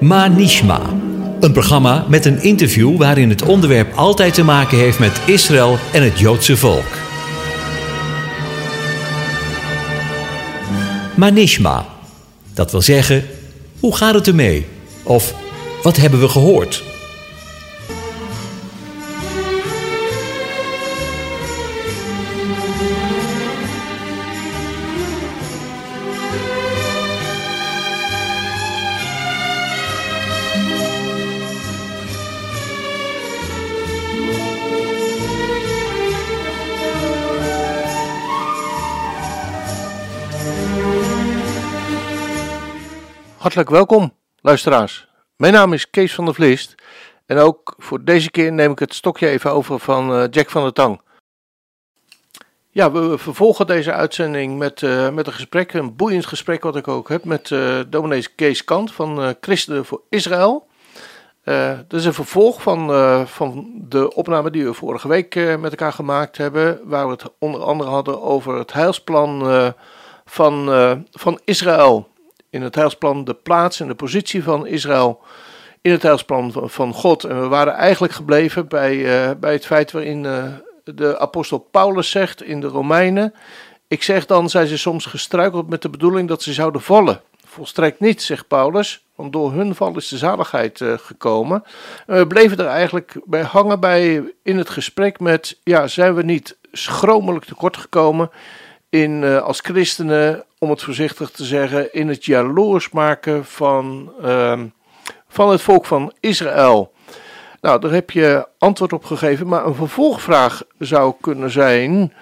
Manishma. Een programma met een interview waarin het onderwerp altijd te maken heeft met Israël en het Joodse volk. Manishma. Dat wil zeggen, hoe gaat het ermee? Of wat hebben we gehoord? Hartelijk welkom, luisteraars. Mijn naam is Kees van der Vlist en ook voor deze keer neem ik het stokje even over van eh, Jack van der Tang. Ja, we vervolgen deze uitzending met, eh, met een gesprek, een boeiend gesprek wat ik ook heb met uh, dominees Kees Kant van Christen voor Israël. dat is een vervolg van, van de opname die we vorige week met elkaar gemaakt hebben, waar we het onder andere hadden over het heilsplan van, van Israël in het heilsplan de plaats en de positie van Israël in het heilsplan van, God. En we waren eigenlijk gebleven bij, uh, bij het feit waarin uh, de apostel Paulus zegt in de Romeinen: Ik zeg dan, zijn ze soms gestruikeld met de bedoeling dat ze zouden vallen. Volstrekt niet, zegt Paulus, want door hun val is de zaligheid uh, gekomen. En we bleven er eigenlijk bij hangen bij in het gesprek met: ja, zijn we niet schromelijk tekort gekomen in, als christenen om het voorzichtig te zeggen, in het jaloers maken van, uh, van het volk van Israël. Nou, daar heb je antwoord op gegeven, maar een vervolgvraag zou kunnen zijn,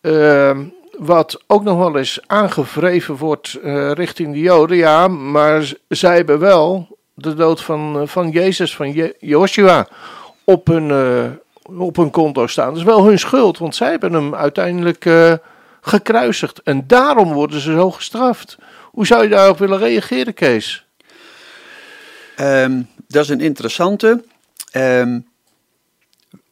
uh, wat ook nog wel eens aangevreven wordt uh, richting de Joden. Ja, maar zij hebben wel de dood van, van Jezus, van Je Joshua, op hun, op hun konto staan. Dat is wel hun schuld, want zij hebben hem uiteindelijk gekruisigd. En daarom worden ze zo gestraft. Hoe zou je daarop willen reageren, Kees? Um, dat is een interessante. Um,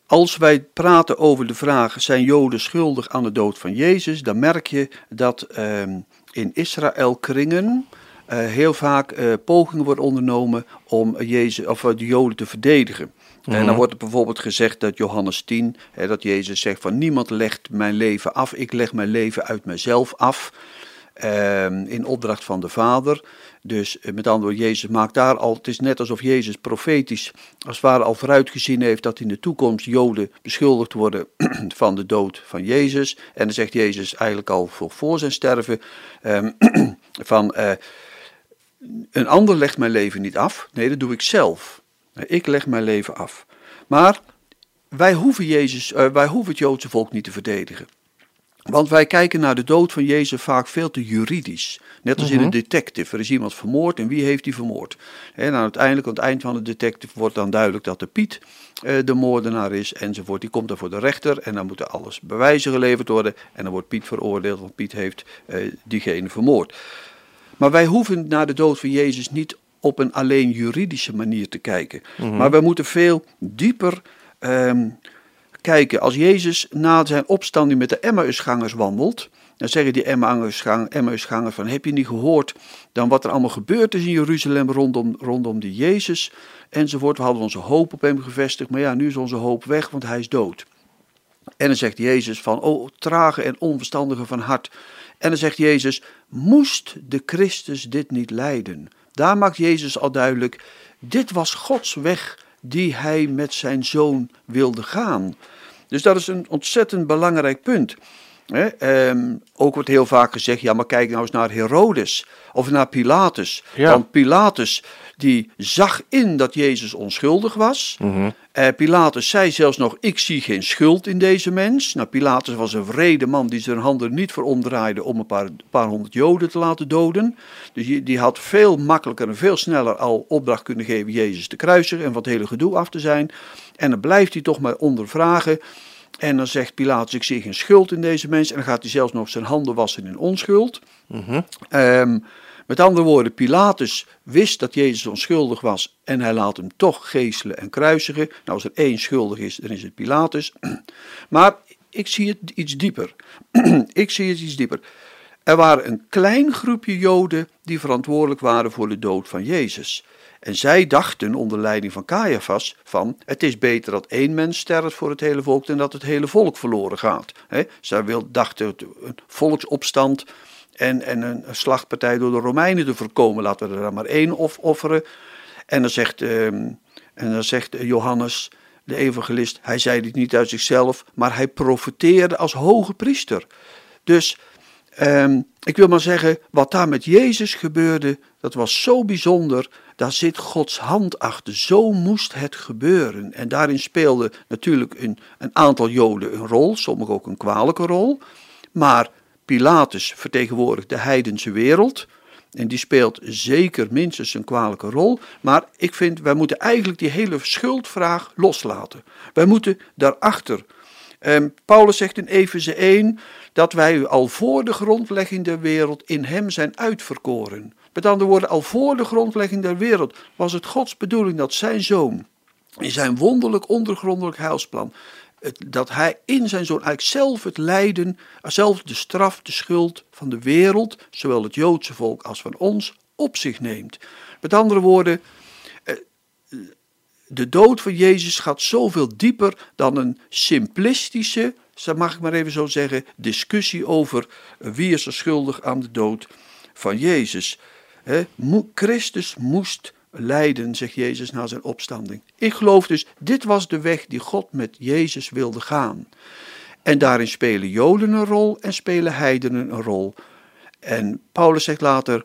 als wij praten over de vraag: zijn Joden schuldig aan de dood van Jezus? dan merk je dat um, in Israël-kringen. Uh, heel vaak uh, pogingen worden ondernomen om Jezus, of, de Joden te verdedigen. En dan mhm. wordt er bijvoorbeeld gezegd dat Johannes 10, hè, dat Jezus zegt van niemand legt mijn leven af, ik leg mijn leven uit mezelf af. Uh, in opdracht van de Vader. Dus eh, met andere woorden, Jezus maakt daar al. Het is net alsof Jezus profetisch, als het ware, al vooruitgezien heeft dat in de toekomst Joden beschuldigd worden van de dood van Jezus. En dan zegt Jezus eigenlijk al voor, voor zijn sterven: um, van uh, een ander legt mijn leven niet af. Nee, dat doe ik zelf. Ik leg mijn leven af. Maar wij hoeven, Jezus, uh, wij hoeven het Joodse volk niet te verdedigen. Want wij kijken naar de dood van Jezus vaak veel te juridisch. Net als in een mhm. detective. Er is iemand vermoord en wie heeft die vermoord? En nou, uiteindelijk, aan het eind van de detective, wordt dan duidelijk dat de Piet uh, de moordenaar is enzovoort. Die komt dan voor de rechter en dan moeten alles bewijzen geleverd worden. En dan wordt Piet veroordeeld, want Piet heeft uh, diegene vermoord. Maar wij hoeven naar de dood van Jezus niet op een alleen juridische manier te kijken. Mhm. Maar we moeten veel dieper um, kijken. Als Jezus na zijn opstanding met de Emmausgangers wandelt, dan zeggen die Emmausgangers van, heb je niet gehoord dan wat er allemaal gebeurd is in Jeruzalem rondom, rondom die Jezus enzovoort. We hadden onze hoop op hem gevestigd, maar ja, nu is onze hoop weg, want hij is dood. En dan zegt Jezus van, oh, trage en onverstandige van hart. En dan zegt Jezus, moest de Christus dit niet lijden? Daar maakt Jezus al duidelijk, dit was Gods weg die hij met zijn zoon wilde gaan. Dus dat is een ontzettend belangrijk punt. Um, ook wordt heel vaak gezegd, ja maar kijk nou eens naar Herodes of naar Pilatus. Want Pilatus die zag in dat Jezus onschuldig was. Mm Pilatus zei zelfs nog, ik zie geen schuld in deze mens. Nou, Pilatus was een vrede man die zijn handen niet voor omdraaide om een paar, paar honderd Joden te laten doden. Dus die, die had veel makkelijker en veel sneller al opdracht kunnen geven Jezus te kruisen en van het hele gedoe af te zijn. En dan blijft hij toch maar ondervragen. En dan zegt Pilatus, ik zie geen schuld in deze mens. En dan gaat hij zelfs nog zijn handen wassen in onschuld. Mm met andere woorden, Pilatus wist dat Jezus onschuldig was en hij laat hem toch geestelen en kruisigen. Nou, als er één schuldig is, dan is het Pilatus. Maar ik zie het iets dieper. ik zie het iets dieper. er waren een klein groepje Joden die verantwoordelijk waren voor de dood van Jezus. En zij dachten onder leiding van Caiaphas van het is beter dat één mens sterft voor het hele volk dan dat het hele volk verloren gaat. He, zij wil, dachten een volksopstand en, en een slachtpartij door de Romeinen te voorkomen. Laten we er dan maar één of offeren. En dan zegt, ehm, en dan zegt Johannes, de evangelist, hij zei dit niet uit zichzelf, maar hij profeteerde als hoge priester. Dus ehm, ik wil maar zeggen, wat daar met Jezus gebeurde, dat was zo bijzonder. Daar zit Gods hand achter. Zo moest het gebeuren. En daarin speelde natuurlijk een, een aantal Joden een rol, sommigen ook een kwalijke rol. Maar Pilatus vertegenwoordigt de heidense wereld. En die speelt zeker minstens een kwalijke rol. Maar ik vind, wij moeten eigenlijk die hele schuldvraag loslaten. Wij moeten daarachter. Um, Paulus zegt in Efeze 1 dat wij al voor de grondlegging der wereld in hem zijn uitverkoren. Met andere woorden, al voor de grondlegging der wereld was het Gods bedoeling dat zijn zoon in zijn wonderlijk ondergrondelijk heilsplan dat hij in zijn zoon eigenlijk zelf het lijden, zelf de straf, de schuld van de wereld, zowel het Joodse volk als van ons, op zich neemt. Met andere woorden, eh, de dood van Jezus gaat zoveel dieper dan een simplistische, mag ik maar even zo zeggen, discussie over wie is er schuldig aan de dood van Jezus. Christus moest lijden, zegt Jezus na zijn opstanding. Ik geloof dus, dit was de weg die God met Jezus wilde gaan. En daarin spelen Joden een rol en spelen heidenen een rol. En Paulus zegt later,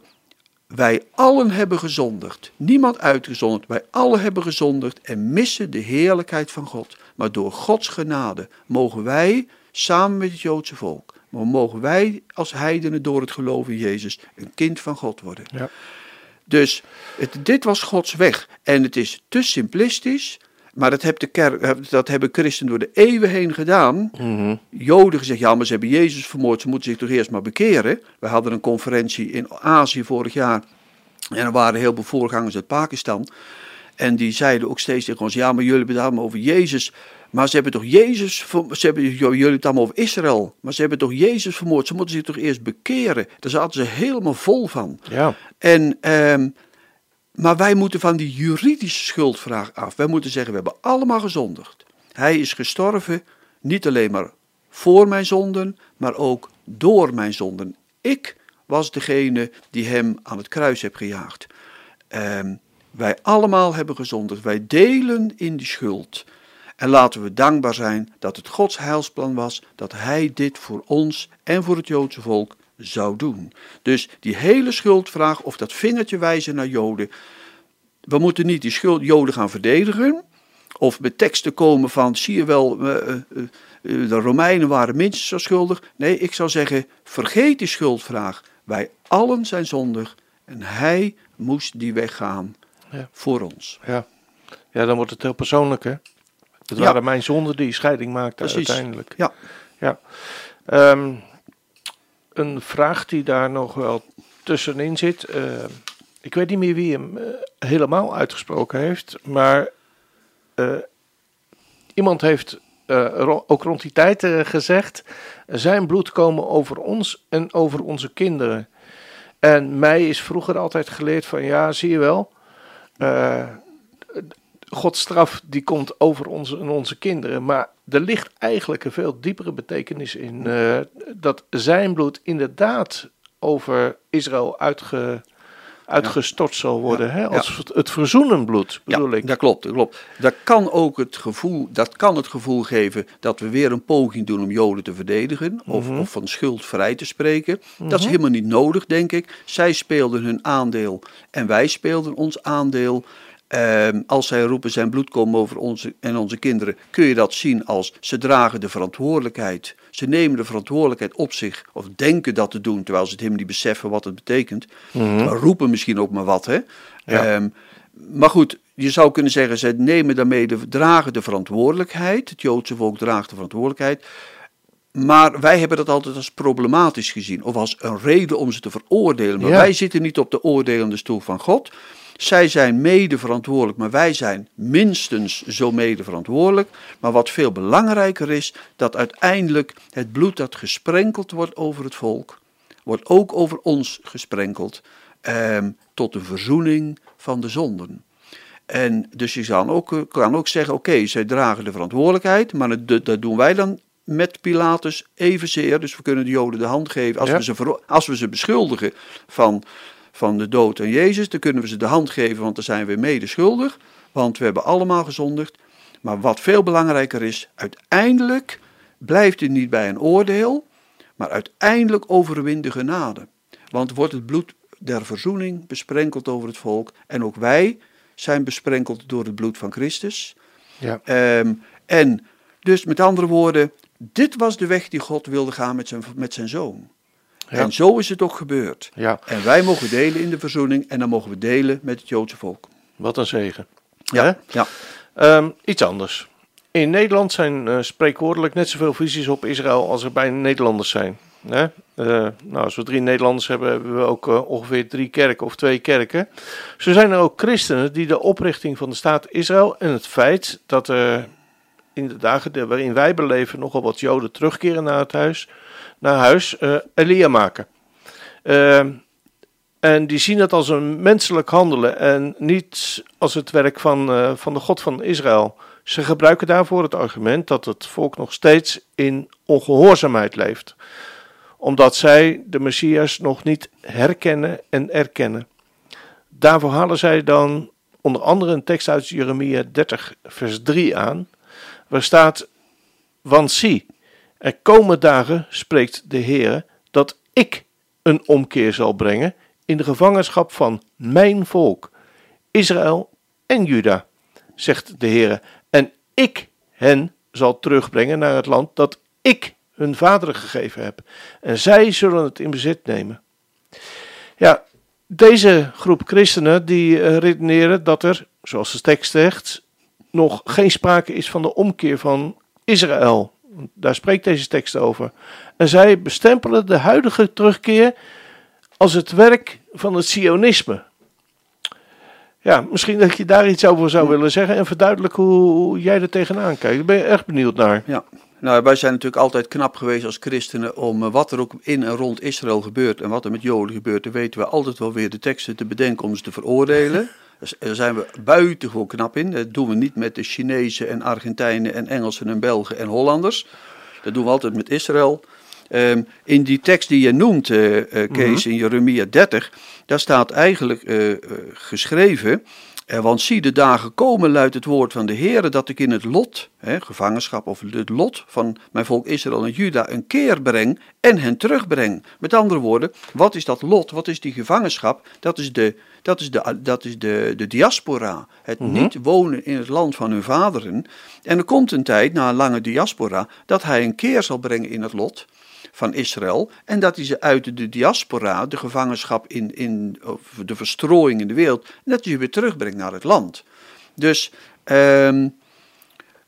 wij allen hebben gezondigd, niemand uitgezonderd, wij allen hebben gezondigd en missen de heerlijkheid van God. Maar door Gods genade mogen wij, samen met het Joodse volk, mogen wij als heidenen door het geloof in Jezus een kind van God worden. Ja. Dus het, dit was Gods weg. En het is te simplistisch. Maar dat, de kerk, dat hebben christenen door de eeuwen heen gedaan. Mm Joden gezegd, ja, maar ze hebben Jezus vermoord, ze moeten zich toch eerst maar bekeren. We hadden een conferentie in Azië vorig jaar. En er waren heel veel voorgangers uit Pakistan. En die zeiden ook steeds tegen ons, ja, maar jullie hebben het over Jezus. Maar ze hebben toch Jezus, ze hebben, jullie het allemaal over Israël, maar ze hebben toch Jezus vermoord. Ze moeten zich toch eerst bekeren. Daar zaten ze helemaal vol van. Ja. En, ehm, maar wij moeten van die juridische schuldvraag af. Wij moeten zeggen, we hebben allemaal gezondigd. Hij is gestorven, niet alleen maar voor mijn zonden, maar ook door mijn zonden. Ik was degene die hem aan het kruis heb gejaagd. Um, wij allemaal hebben gezondigd. Wij delen in die schuld. En laten we dankbaar zijn dat het Gods heilsplan was dat Hij dit voor ons en voor het Joodse volk zou doen. Dus die hele schuldvraag of dat vingertje wijzen naar Joden. We moeten niet die schuld, Joden gaan verdedigen. Of met teksten komen van, zie je wel, uh, uh, de Romeinen waren minstens zo schuldig. Nee, ik zou zeggen, vergeet die schuldvraag. Wij allen zijn zondig en hij moest die weg gaan ja. voor ons. Ja. ja, dan wordt het heel persoonlijk hè. Het waren mijn zonden die scheiding maakten uiteindelijk. Ja. ja. Um, een vraag die daar nog wel tussenin zit. Uh, ik weet niet meer wie hem uh, helemaal uitgesproken heeft, maar uh, iemand heeft ook rond die tijd gezegd: Zijn bloed komen over ons en over onze kinderen. En mij is vroeger altijd geleerd van ja, zie je wel. Gods straf die komt over onze en onze kinderen. Maar er ligt eigenlijk een veel diepere betekenis in uh, dat zijn bloed inderdaad over Israël uitge, uitgestort zal worden. hè? Als ja. het verzoenen bloed, bedoel ja, ik. Dat klopt, dat klopt. Dat kan ook het gevoel, dat kan het gevoel geven dat we weer een poging doen om Joden te verdedigen. Of, mhm. of van schuld vrij te spreken. Dat is mhm. helemaal niet nodig, denk ik. Zij speelden hun aandeel en wij speelden ons aandeel. Ehm, als zij roepen zijn bloed komen over onze en onze kinderen, kun je dat zien als ze dragen de verantwoordelijkheid. Ze nemen de verantwoordelijkheid op zich, of denken dat te doen, terwijl ze het helemaal niet beseffen wat het betekent. Mm Roepen misschien ook maar wat, hè. Ehm, maar goed, je zou kunnen zeggen, ze nemen daarmee de, dragen de verantwoordelijkheid. Het Joodse volk draagt de verantwoordelijkheid. Maar wij hebben dat altijd als problematisch gezien, of als een reden om ze te veroordelen. Maar wij zitten niet op de oordelende stoel van God. Zij zijn mede verantwoordelijk, maar wij zijn minstens zo mede verantwoordelijk. Maar wat veel belangrijker is, dat uiteindelijk het bloed dat gesprenkeld wordt over het volk, wordt ook over ons gesprenkeld. ehm, tot de verzoening van de zonden. En dus je kan ook, eh, kan ook zeggen, oké, zij dragen de verantwoordelijkheid, maar dat, dat doen wij dan met Pilatus evenzeer. Dus we kunnen de Joden de hand geven. Als, Ja. we, ze, als we ze beschuldigen van, van de dood aan Jezus, dan kunnen we ze de hand geven, want dan zijn we mede schuldig. Want we hebben allemaal gezondigd. Maar wat veel belangrijker is, uiteindelijk blijft het niet bij een oordeel, maar uiteindelijk overwint de genade. Want wordt het bloed der verzoening besprenkeld over het volk. En ook wij zijn besprenkeld door het bloed van Christus. Ja. Ehm, en dus met andere woorden, dit was de weg die God wilde gaan met zijn, met zijn zoon. Ja. En zo is het ook gebeurd. Ja, En wij mogen delen in de verzoening en dan mogen we delen met het Joodse volk. wat een zegen. Ja, ja. Ehm, iets anders. In Nederland zijn eh, spreekwoordelijk net zoveel visies op Israël als er bij Nederlanders zijn. Hè? Eh, nou, als we drie Nederlanders hebben, hebben we ook eh, ongeveer drie kerken of twee kerken. Zo zijn er ook christenen die de oprichting van de staat Israël en het feit dat er in de dagen waarin wij beleven nogal wat Joden terugkeren naar het huis, naar huis, eh Elia maken. Ehm, en die zien het als een menselijk handelen en niet als het werk van, eh, van de God van Israël. Ze gebruiken daarvoor het argument dat het volk nog steeds in ongehoorzaamheid leeft. Omdat zij de Messias nog niet herkennen en erkennen. Daarvoor halen zij dan onder andere een tekst uit Jeremia 30, vers 3 aan, waar staat: Want zie, er komen dagen, spreekt de Heer, dat ik een omkeer zal brengen in de gevangenschap van mijn volk, Israël en Juda, zegt de Heer. En ik hen zal terugbrengen naar het land dat ik hun vaderen gegeven heb. En zij zullen het in bezit nemen. Ja, deze groep christenen die eh, redeneren dat er, zoals de tekst zegt, nog geen sprake is van de omkeer van Israël. Daar spreekt deze tekst over. En zij bestempelen de huidige terugkeer als het werk van het Sionisme. Ja, misschien dat je daar iets over zou willen zeggen en verduidelijken hoe, hoe jij er tegenaan kijkt. Daar ben je erg benieuwd naar. Ja, nou, wij zijn natuurlijk altijd knap geweest als christenen om eh, wat er ook in en rond Israël gebeurt en wat er met Joden gebeurt, dan weten we altijd wel weer de teksten te bedenken om ze te veroordelen. Daar zijn we buitengewoon knap in. Dat doen we niet met de Chinezen en Argentijnen en Engelsen en Belgen en Hollanders. Dat doen we altijd met Israël. Ehm, in die tekst die je noemt, eh, eh, Kees, in Jeremia 30, daar staat eigenlijk eh, geschreven. Eh, want zie de dagen komen, luidt het woord van de Heer, dat ik in het lot, hè, gevangenschap of het lot van mijn volk Israël en Juda, een keer breng en hen terugbreng. Met andere woorden, wat is dat lot? Wat is die gevangenschap? Dat is de, dat is de, dat is de, de diaspora. Het niet wonen in het land van hun vaderen. En er komt een tijd, na een lange diaspora, dat hij een keer zal brengen in het lot van Israël. En dat hij ze uit de diaspora, de gevangenschap in, in of de verstrooiing in de wereld, dat hij ze weer terugbrengt naar het land. Dus, ehm,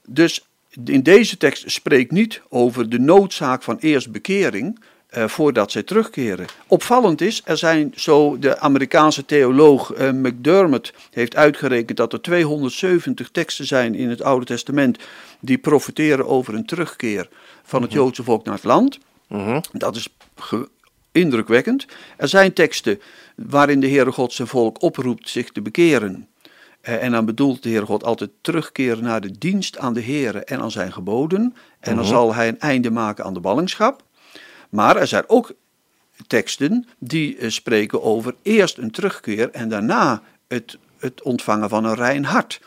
dus in deze tekst spreekt niet over de noodzaak van eerst bekering. eh, voordat zij terugkeren. Opvallend is, er zijn zo de Amerikaanse theoloog eh, McDermott heeft uitgerekend dat er 270 teksten zijn in het Oude Testament die profiteren over een terugkeer van het Joodse volk naar het land. Mhm. Dat is indrukwekkend. Er zijn teksten waarin de Heere God zijn volk oproept zich te bekeren. Eh, en dan bedoelt de Heere God altijd terugkeren naar de dienst aan de Heere en aan zijn geboden. En dan zal hij een einde maken aan de ballingschap. Maar er zijn ook teksten die eh, spreken over eerst een terugkeer en daarna het, het ontvangen van een rein hart.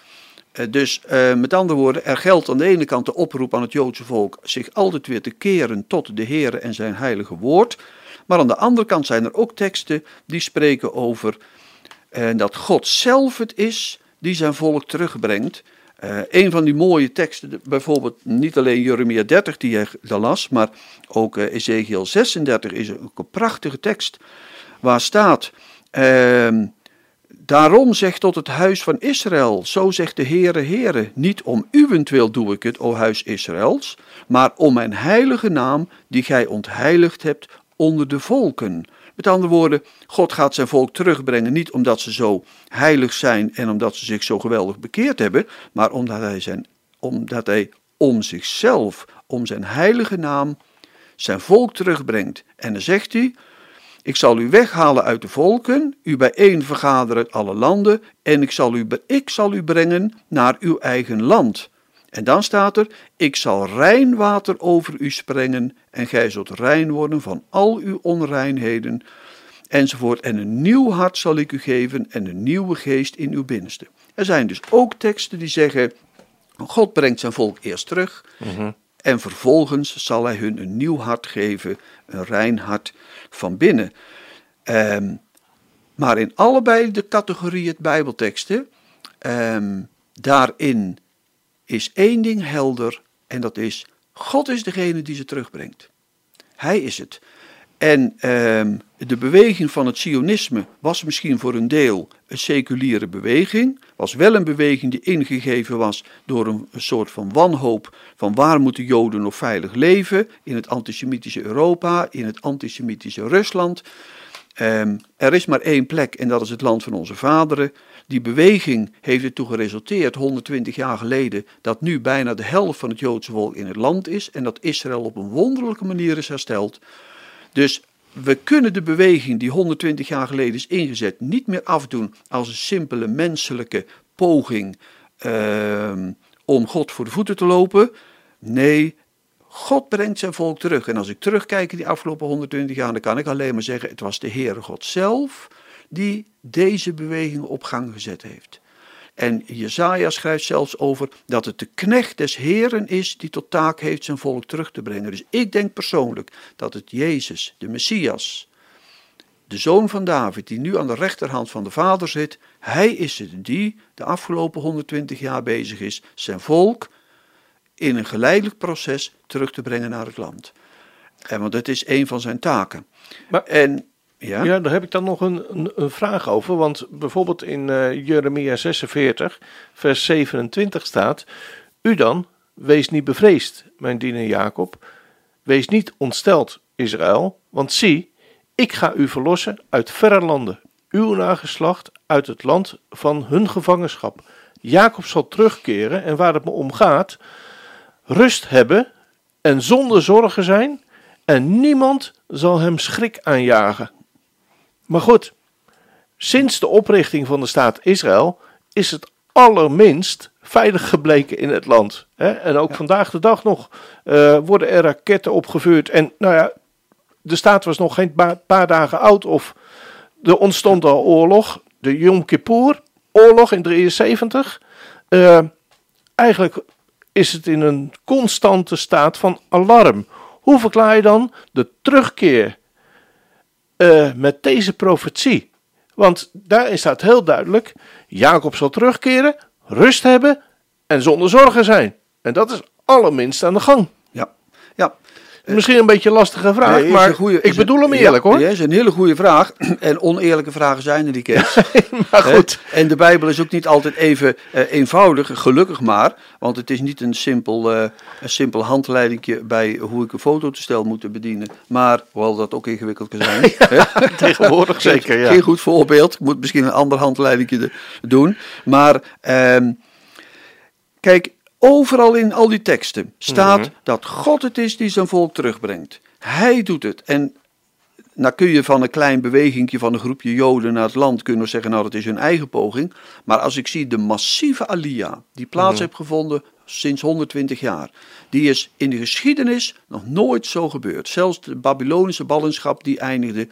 Eh, Dus eh, met andere woorden, er geldt aan de ene kant de oproep aan het Joodse volk zich altijd weer te keren tot de Heer en zijn heilige woord. Maar aan de andere kant zijn er ook teksten die spreken over eh, dat God zelf het is die zijn volk terugbrengt. Een van die mooie teksten, bijvoorbeeld niet alleen Jeremia 30 die daar las, maar ook Ezekiel 36 is ook een prachtige tekst waar staat... ehm, Daarom zegt tot het huis van Israël, zo zegt de Heere, Heere, niet om uwentwil doe ik het, o huis Israëls, maar om mijn heilige naam, die gij ontheiligd hebt onder de volken. Met andere woorden, God gaat zijn volk terugbrengen, niet omdat ze zo heilig zijn en omdat ze zich zo geweldig bekeerd hebben, maar omdat hij, zijn, omdat hij om zichzelf, om zijn heilige naam, zijn volk terugbrengt. En dan zegt hij, Ik zal u weghalen uit de volken, u bijeen vergaderen uit alle landen, en ik zal, u, ik zal u brengen naar uw eigen land. En dan staat er: Ik zal rein water over u sprengen, en gij zult rein worden van al uw onreinheden, enzovoort. En een nieuw hart zal ik u geven, en een nieuwe geest in uw binnenste. Er zijn dus ook teksten die zeggen: God brengt zijn volk eerst terug, en vervolgens zal hij hun een nieuw hart geven, een rein hart van binnen. Ehm, maar in allebei de categorieën Bijbelteksten, ehm, daarin is één ding helder en dat is, God is degene die ze terugbrengt. Hij is het. En ehm, de beweging van het Sionisme was misschien voor een deel een seculiere beweging, was wel een beweging die ingegeven was door een, soort van wanhoop van waar moeten Joden nog veilig leven in het antisemitische Europa, in het antisemitische Rusland. Ehm, er is maar één plek en dat is het land van onze vaderen. Die beweging heeft ertoe geresulteerd, 120 jaar geleden, dat nu bijna de helft van het Joodse volk in het land is en dat Israël op een wonderlijke manier is hersteld. Dus we kunnen de beweging die 120 jaar geleden is ingezet niet meer afdoen als een simpele menselijke poging ehm, om God voor de voeten te lopen. Nee, God brengt zijn volk terug. En als ik terugkijk in die afgelopen 120 jaar, dan kan ik alleen maar zeggen: het was de Heere God zelf die deze beweging op gang gezet heeft. En Jezaja schrijft zelfs over dat het de knecht des Heren is die tot taak heeft zijn volk terug te brengen. Dus ik denk persoonlijk dat het Jezus, de Messias, de zoon van David, die nu aan de rechterhand van de Vader zit, hij is het die de afgelopen 120 jaar bezig is zijn volk in een geleidelijk proces terug te brengen naar het land. En want dat is een van zijn taken. Maar- en ja, Ja, daar heb ik dan nog een, een, vraag over. Want bijvoorbeeld in eh, Jeremia 46, vers 27 staat: U dan, wees niet bevreesd, mijn diener Jacob. Wees niet ontsteld, Israël. Want zie, ik ga u verlossen uit verre landen, uw nageslacht uit het land van hun gevangenschap. Jacob zal terugkeren en waar het me om gaat, rust hebben en zonder zorgen zijn, en niemand zal hem schrik aanjagen. Maar goed, sinds de oprichting van de staat Israël is het allerminst veilig gebleken in het land. Hè? En ook vandaag de dag nog eh, worden er raketten opgevuurd. En nou ja, de staat was nog geen paar dagen oud of er ontstond al oorlog. De Yom Kippur oorlog in 73. Eh, eigenlijk is het in een constante staat van alarm. Hoe verklaar je dan de terugkeer eh, met deze profetie? Want daarin staat heel duidelijk: Jacob zal terugkeren, rust hebben en zonder zorgen zijn. En dat is allerminst aan de gang. Ja. Misschien een beetje een lastige vraag, Nee, maar goeie- ik bedoel hem ja, eerlijk hoor. Ja, is een hele goede vraag. En oneerlijke vragen zijn er niet, Kees. maar goed. En de Bijbel is ook niet altijd even eh, eenvoudig, gelukkig maar. Want het is niet een simpel, eh een simpel handleidingje bij hoe ik een fototoestel moet bedienen. Maar, hoewel dat ook ingewikkeld kan zijn. Tegenwoordig zeker, ja. Geen goed voorbeeld. Ik moet misschien een ander handleidingje doen. Maar, ehm, kijk, overal in al die teksten staat Mhm. dat God het is die zijn volk terugbrengt. Hij doet het. En nou kun je van een klein bewegingje van een groepje Joden naar het land kunnen zeggen, nou dat is hun eigen poging. Maar als ik zie de massieve alia die plaats Mhm. heeft gevonden sinds 120 jaar, die is in de geschiedenis nog nooit zo gebeurd. Zelfs de Babylonische ballingschap die eindigde,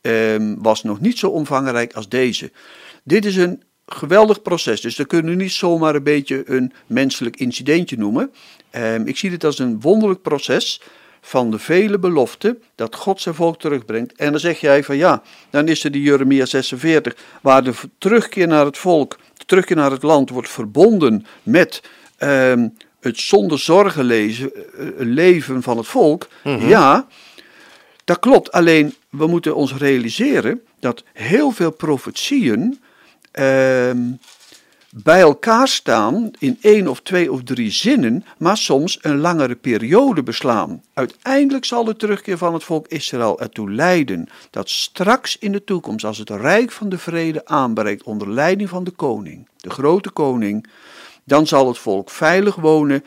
ehm, was nog niet zo omvangrijk als deze. Dit is een geweldig proces, dus dat kunnen we niet zomaar een beetje een menselijk incidentje noemen. Ehm, ik zie dit als een wonderlijk proces van de vele beloften dat God zijn volk terugbrengt. En dan zeg jij van ja, dan is er die Jeremia 46, waar de terugkeer naar het volk, de terugkeer naar het land wordt verbonden met ehm, het zonder zorgen lezen, eh, leven van het volk. Ja, dat klopt. Alleen we moeten ons realiseren dat heel veel profetieën bij elkaar staan in één of twee of drie zinnen, maar soms een langere periode beslaan. Uiteindelijk zal de terugkeer van het volk Israël ertoe leiden dat straks in de toekomst, als het rijk van de vrede aanbreekt onder leiding van de koning, de grote koning, dan zal het volk veilig wonen,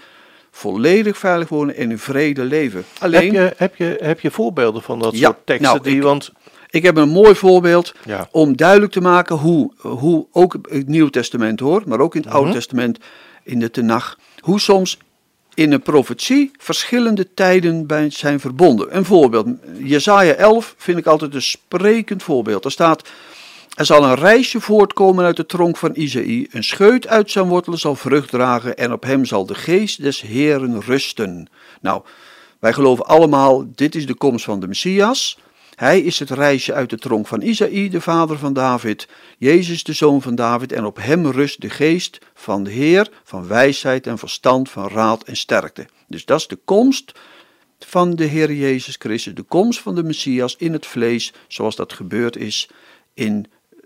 volledig veilig wonen en in vrede leven. Alleen, Heb je, heb, je, heb je voorbeelden van dat Ja, soort teksten? nou, die, ik- want Ik heb een mooi voorbeeld Ja. om duidelijk te maken hoe, hoe ook het Nieuw Testament hoort, maar ook in het Oude Testament, in de Tenach, hoe soms in een profetie verschillende tijden bij zijn verbonden. Een voorbeeld, Jesaja 11 vind ik altijd een sprekend voorbeeld. Er staat, er zal een reisje voortkomen uit de tronk van Isaïe, een scheut uit zijn wortelen zal vrucht dragen en op hem zal de geest des Heeren rusten. Nou, wij geloven allemaal, dit is de komst van de Messias. Hij is het reisje uit de tronk van Isaïe, de vader van David. Jezus, de zoon van David. En op hem rust de geest van de Heer, van wijsheid en verstand, van raad en sterkte. Dus dat is de komst van de Heer Jezus Christus. De komst van de Messias in het vlees, zoals dat gebeurd is in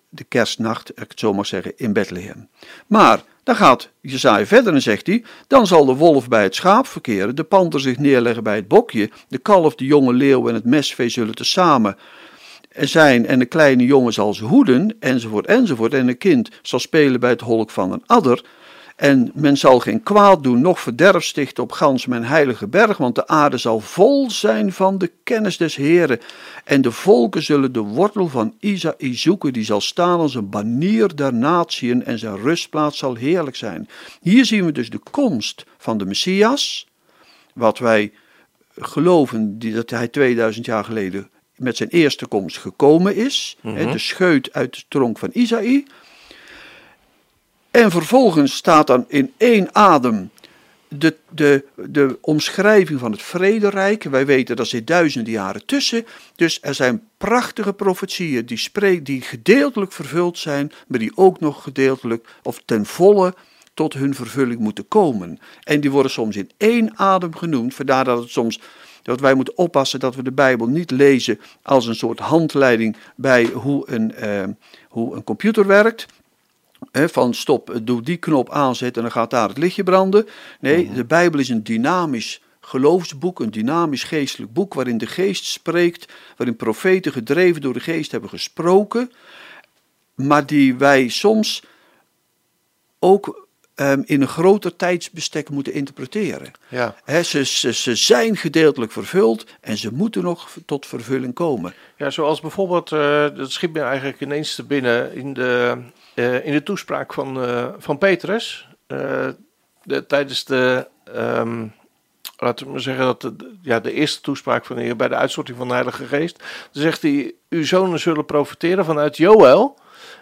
de kerstnacht, ik het zo mag zeggen, in Bethlehem. Maar dan gaat Jezaja verder en zegt hij, dan zal de wolf bij het schaap verkeren, de panter zich neerleggen bij het bokje, de kalf, de jonge leeuw en het mesvee zullen tezamen zijn en de kleine jongen zal ze hoeden, enzovoort, enzovoort. En een kind zal spelen bij het holk van een adder. En men zal geen kwaad doen, noch verderf stichten op gans mijn heilige berg, want de aarde zal vol zijn van de kennis des Heren. En de volken zullen de wortel van Isaïe zoeken, die zal staan als een banier der natieën en zijn rustplaats zal heerlijk zijn. Hier zien we dus de komst van de Messias, wat wij geloven dat hij 2000 jaar geleden met zijn eerste komst gekomen is. hè, de scheut uit de tronk van Isaïe. En vervolgens staat dan in één adem de, de, de omschrijving van het vrederijk. Wij weten dat zit duizenden jaren tussen. Dus er zijn prachtige profetieën die, spreek, die gedeeltelijk vervuld zijn, maar die ook nog gedeeltelijk of ten volle tot hun vervulling moeten komen. En die worden soms in één adem genoemd. Vandaar dat het soms dat wij moeten oppassen dat we de Bijbel niet lezen als een soort handleiding bij hoe een, eh, hoe een computer werkt. Van stop, doe die knop aanzetten en dan gaat daar het lichtje branden. Nee, de Bijbel is een dynamisch geloofsboek, een dynamisch geestelijk boek waarin de geest spreekt, waarin profeten gedreven door de geest hebben gesproken, maar die wij soms ook ehm, in een groter tijdsbestek moeten interpreteren. Ja. Ze, ze, ze zijn gedeeltelijk vervuld en ze moeten nog tot vervulling komen. Ja, zoals bijvoorbeeld, eh, dat schiet me eigenlijk ineens te binnen in de, eh, in de toespraak van, eh, van Petrus. eh, de, tijdens de, ehm, laten we maar zeggen, dat de, ja, de eerste toespraak van de Heer bij de uitstorting van de Heilige Geest. Dan zegt hij, uw zonen zullen profiteren vanuit Joël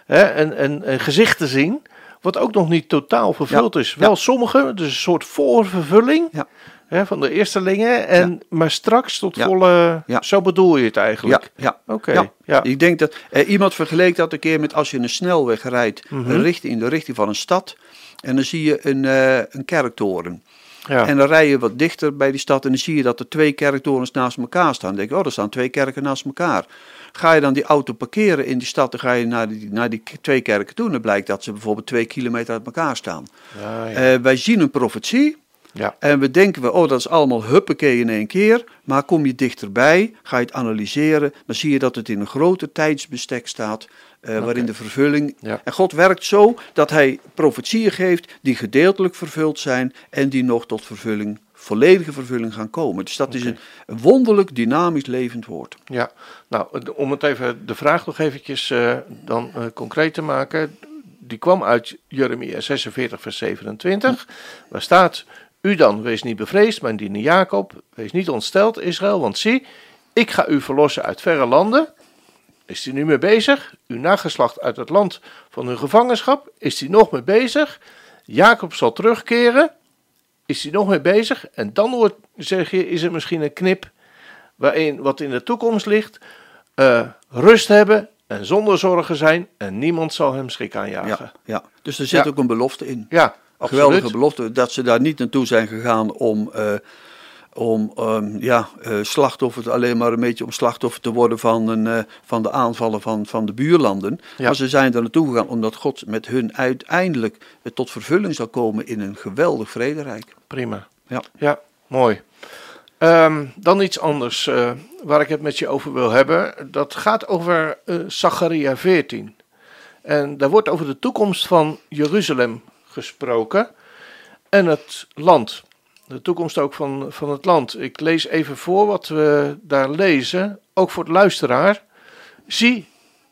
hè, en, en, en gezichten zien. Wat ook nog niet totaal vervuld is. Wel sommige, dus een soort voorvervulling Ja. Hè, van de eerstelingen. En, Maar straks tot Ja. volle, Ja. zo bedoel je het eigenlijk. Ja, ja. Oké, Ja. ja. Ik denk dat eh, iemand vergeleek dat een keer met als je een snelweg rijdt Mhm. in de richting van een stad en dan zie je een, eh, een kerktoren. Ja. En dan rij je wat dichter bij die stad en dan zie je dat er twee kerktorens naast elkaar staan. Dan denk je, oh, er staan twee kerken naast elkaar. Ga je dan die auto parkeren in die stad, dan ga je naar die, naar die twee kerken toe. En dan blijkt dat ze bijvoorbeeld twee kilometer uit elkaar staan. Ja, ja. Eh, wij zien een profetie ja. en we denken, we, oh, dat is allemaal huppakee in één keer. Maar kom je dichterbij, ga je het analyseren, dan zie je dat het in een groter tijdsbestek staat. eh, waarin de vervulling. Ja. En God werkt zo dat hij profetieën geeft die gedeeltelijk vervuld zijn en die nog tot vervulling, volledige vervulling gaan komen. Dus dat is een, een wonderlijk dynamisch levend woord. Ja, nou, om het even de vraag nog eventjes eh, dan eh, concreet te maken. Die kwam uit Jeremia 46, vers 27. Waar staat: U dan, wees niet bevreesd, mijn diener Jacob. Wees niet ontsteld, Israël, want zie, ik ga u verlossen uit verre landen. Is hij nu mee bezig? Uw nageslacht uit het land van hun gevangenschap. Is hij nog mee bezig? Jacob zal terugkeren. Is hij nog mee bezig? En dan wordt, zeg je, is er misschien een knip waarin wat in de toekomst ligt, eh, rust hebben en zonder zorgen zijn en niemand zal hem schrik aanjagen. Ja, ja. Dus er zit Ja. ook een belofte in. Ja, absoluut. geweldige belofte dat ze daar niet naartoe zijn gegaan om, eh, om ehm, ja, eh, slachtoffer, alleen maar een beetje om slachtoffer te worden van, een, eh, van de aanvallen van, van de buurlanden. Ja. Maar ze zijn daar naartoe gegaan omdat God met hun uiteindelijk tot vervulling zal komen in een geweldig vrederijk. Prima. Ja. Ja, mooi. Ehm, dan iets anders waar ik het met je over wil hebben. Dat gaat over eh Zacharia 14. En daar wordt over de toekomst van Jeruzalem gesproken en het land. De toekomst ook van, van het land. Ik lees even voor wat we daar lezen, ook voor het luisteraar. Zie,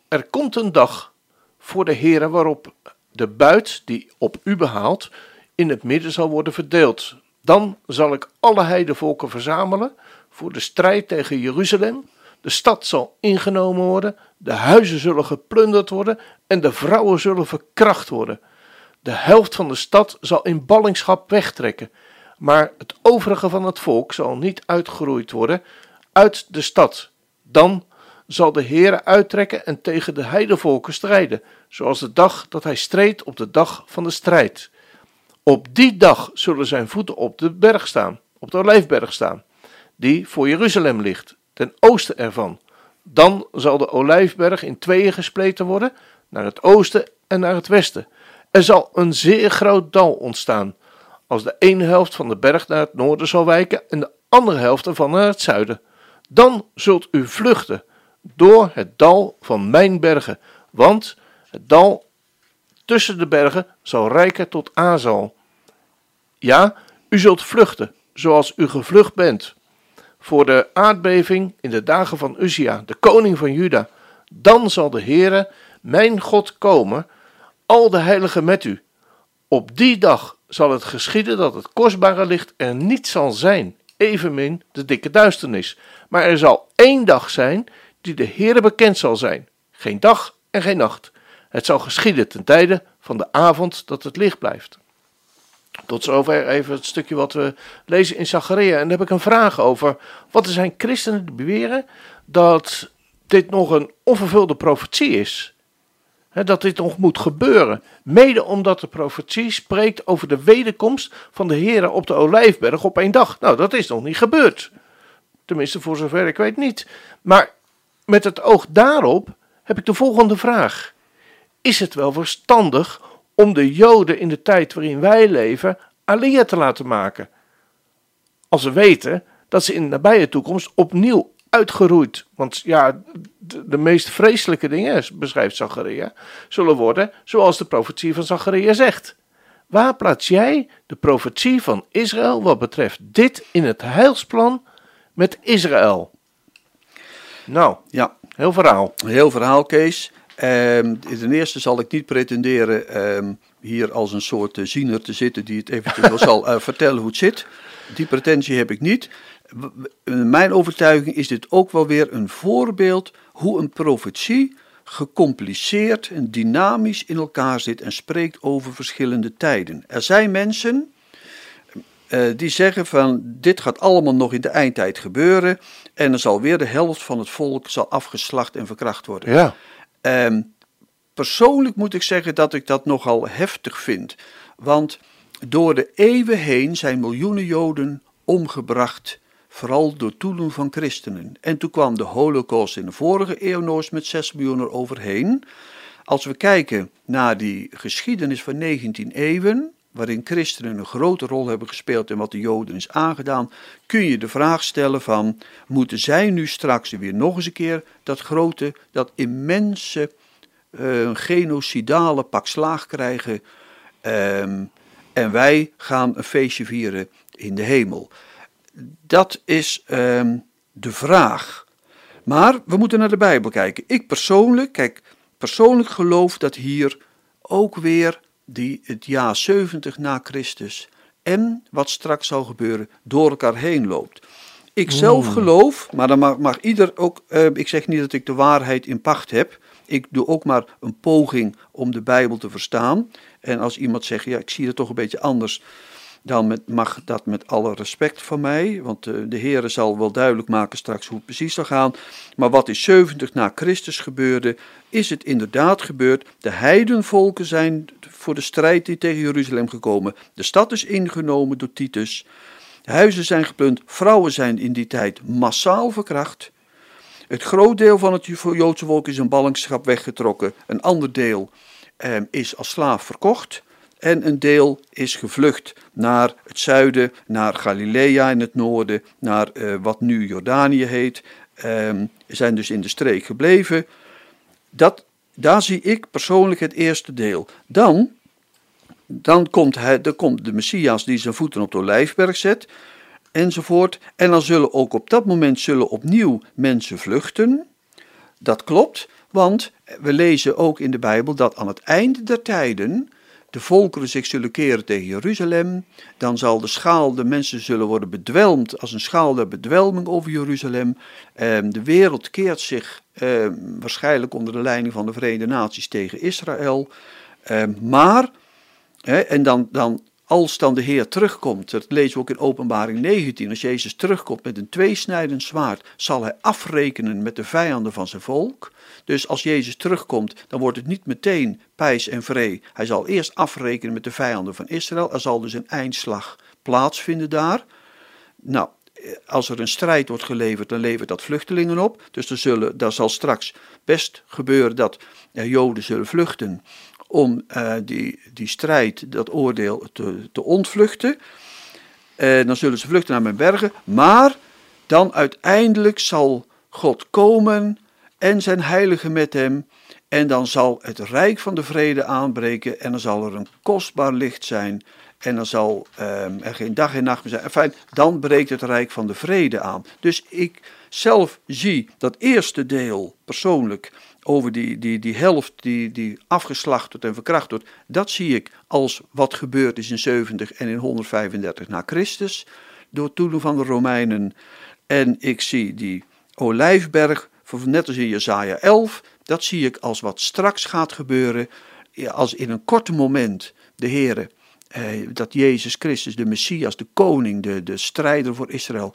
er komt een dag voor de Heere waarop de buit die op u behaalt in het midden zal worden verdeeld. Dan zal ik alle heidevolken verzamelen voor de strijd tegen Jeruzalem. De stad zal ingenomen worden, de huizen zullen geplunderd worden en de vrouwen zullen verkracht worden. De helft van de stad zal in ballingschap wegtrekken, maar het overige van het volk zal niet uitgeroeid worden uit de stad. Dan zal de Heere uittrekken en tegen de heidevolken strijden, zoals de dag dat hij streed op de dag van de strijd. Op die dag zullen zijn voeten op de berg staan, op de olijfberg staan, die voor Jeruzalem ligt, ten oosten ervan. Dan zal de olijfberg in tweeën gespleten worden, naar het oosten en naar het westen. Er zal een zeer groot dal ontstaan, als de ene helft van de berg naar het noorden zal wijken en de andere helft ervan naar het zuiden. Dan zult u vluchten door het dal van mijn bergen, want het dal tussen de bergen zal rijken tot Azal. Ja, u zult vluchten, zoals u gevlucht bent. Voor de aardbeving in de dagen van Uzia, de koning van Juda. Dan zal de Heere, mijn God, komen, al de heiligen met u. Op die dag zal het geschieden dat het kostbare licht er niet zal zijn, evenmin de dikke duisternis. Maar er zal één dag zijn die de Heere bekend zal zijn, geen dag en geen nacht. Het zal geschieden ten tijde van de avond dat het licht blijft. Tot zover even het stukje wat we lezen in Zacharia. En daar heb ik een vraag over. Wat er zijn christenen die beweren dat dit nog een onvervulde profetie is. Dat dit nog moet gebeuren. Mede omdat de profetie spreekt over de wederkomst van de Heer op de Olijfberg op één dag. Nou, dat is nog niet gebeurd. Tenminste, voor zover ik weet niet. Maar met het oog daarop heb ik de volgende vraag. Is het wel verstandig om de Joden in de tijd waarin wij leven Alia te laten maken? Als we weten dat ze in de nabije toekomst opnieuw uitgeroeid, want ja, de, de meest vreselijke dingen, beschrijft Zacharia, zullen worden zoals de profetie van Zacharia zegt. Waar plaats jij de profetie van Israël wat betreft dit in het heilsplan met Israël? Nou, ja. heel verhaal. Heel verhaal, Kees. Um, ten eerste zal ik niet pretenderen ehm, hier als een soort uh, ziener te zitten die het eventueel zal uh, vertellen hoe het zit. Die pretentie heb ik niet. Mijn overtuiging is dit ook wel weer een voorbeeld hoe een profetie gecompliceerd en dynamisch in elkaar zit en spreekt over verschillende tijden. Er zijn mensen uh, die zeggen van dit gaat allemaal nog in de eindtijd gebeuren en er zal weer de helft van het volk zal afgeslacht en verkracht worden. Ja. Um, persoonlijk moet ik zeggen dat ik dat nogal heftig vind. Want door de eeuwen heen zijn miljoenen Joden omgebracht, vooral door toedoen van christenen. En toen kwam de Holocaust in de vorige eeuw eens met 6 miljoen er overheen. Als we kijken naar die geschiedenis van 19 eeuwen, waarin christenen een grote rol hebben gespeeld en wat de Joden is aangedaan, kun je de vraag stellen van, moeten zij nu straks weer nog eens een keer dat grote, dat immense, uh, genocidale pak slaag krijgen ehm, en wij gaan een feestje vieren in de hemel? Dat is ehm, de vraag. Maar we moeten naar de Bijbel kijken. Ik persoonlijk, kijk, persoonlijk geloof dat hier ook weer die het jaar 70 na Christus en wat straks zal gebeuren door elkaar heen loopt. Ik zelf geloof, maar dan mag, mag ieder ook, uh, ik zeg niet dat ik de waarheid in pacht heb. Ik doe ook maar een poging om de Bijbel te verstaan. En als iemand zegt, ja, ik zie het toch een beetje anders, dan met, mag dat met alle respect van mij, want de, eh, de Heere zal wel duidelijk maken straks hoe het precies zal gaan. Maar wat in 70 na Christus gebeurde, is het inderdaad gebeurd. De heidenvolken zijn voor de strijd die tegen Jeruzalem gekomen. De stad is ingenomen door Titus. Huizen zijn geplund, vrouwen zijn in die tijd massaal verkracht. Het groot deel van het Joodse volk is in ballingschap weggetrokken. Een ander deel eh, is als slaaf verkocht en een deel is gevlucht naar het zuiden, naar Galilea in het noorden, naar uh, wat nu Jordanië heet. Um, zijn dus in de streek gebleven. Dat, daar zie ik persoonlijk het eerste deel. Dan, dan komt, hij, dan komt de Messias die zijn voeten op de olijfberg zet, enzovoort. En dan zullen ook op dat moment zullen opnieuw mensen vluchten. dat klopt, want we lezen ook in de Bijbel dat aan het einde der tijden de volkeren zich zullen keren tegen Jeruzalem. Dan zal de schaal, de mensen zullen worden bedwelmd als een schaal der bedwelming over Jeruzalem. Ehm, de wereld keert zich ehm, waarschijnlijk onder de leiding van de Verenigde Naties tegen Israël. Ehm, maar, en dan, dan als dan de Heer terugkomt, dat lezen we ook in Openbaring 19, als Jezus terugkomt met een tweesnijdend zwaard, zal hij afrekenen met de vijanden van zijn volk. Dus als Jezus terugkomt, dan wordt het niet meteen pijs en vree. Hij zal eerst afrekenen met de vijanden van Israël. Er zal dus een eindslag plaatsvinden daar. Nou, als er een strijd wordt geleverd, dan levert dat vluchtelingen op. Dus er, zullen, er zal straks best gebeuren dat Joden zullen vluchten om uh, die, die strijd, dat oordeel te, te ontvluchten. Uh, dan zullen ze vluchten naar mijn bergen. Maar dan uiteindelijk zal God komen en zijn heilige met hem. En dan zal het rijk van de vrede aanbreken en dan zal er een kostbaar licht zijn. En dan zal um, er geen dag en nacht meer zijn. Enfin, dan breekt het rijk van de vrede aan. Dus ik zelf zie dat eerste deel persoonlijk over die, die, die helft die, die afgeslacht wordt en verkracht wordt, dat zie ik als wat gebeurd is in 70 en in 135 na Christus, door toedoen van de Romeinen. En ik zie die olijfberg, net als in Jezaja 11, dat zie ik als wat straks gaat gebeuren, als in een korte moment de Heere eh, dat Jezus Christus, de Messias, de koning, de, de strijder voor Israël,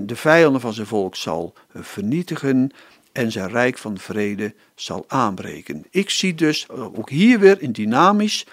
de vijanden van zijn volk zal vernietigen en zijn rijk van vrede zal aanbreken. Ik zie dus ook hier weer een dynamisch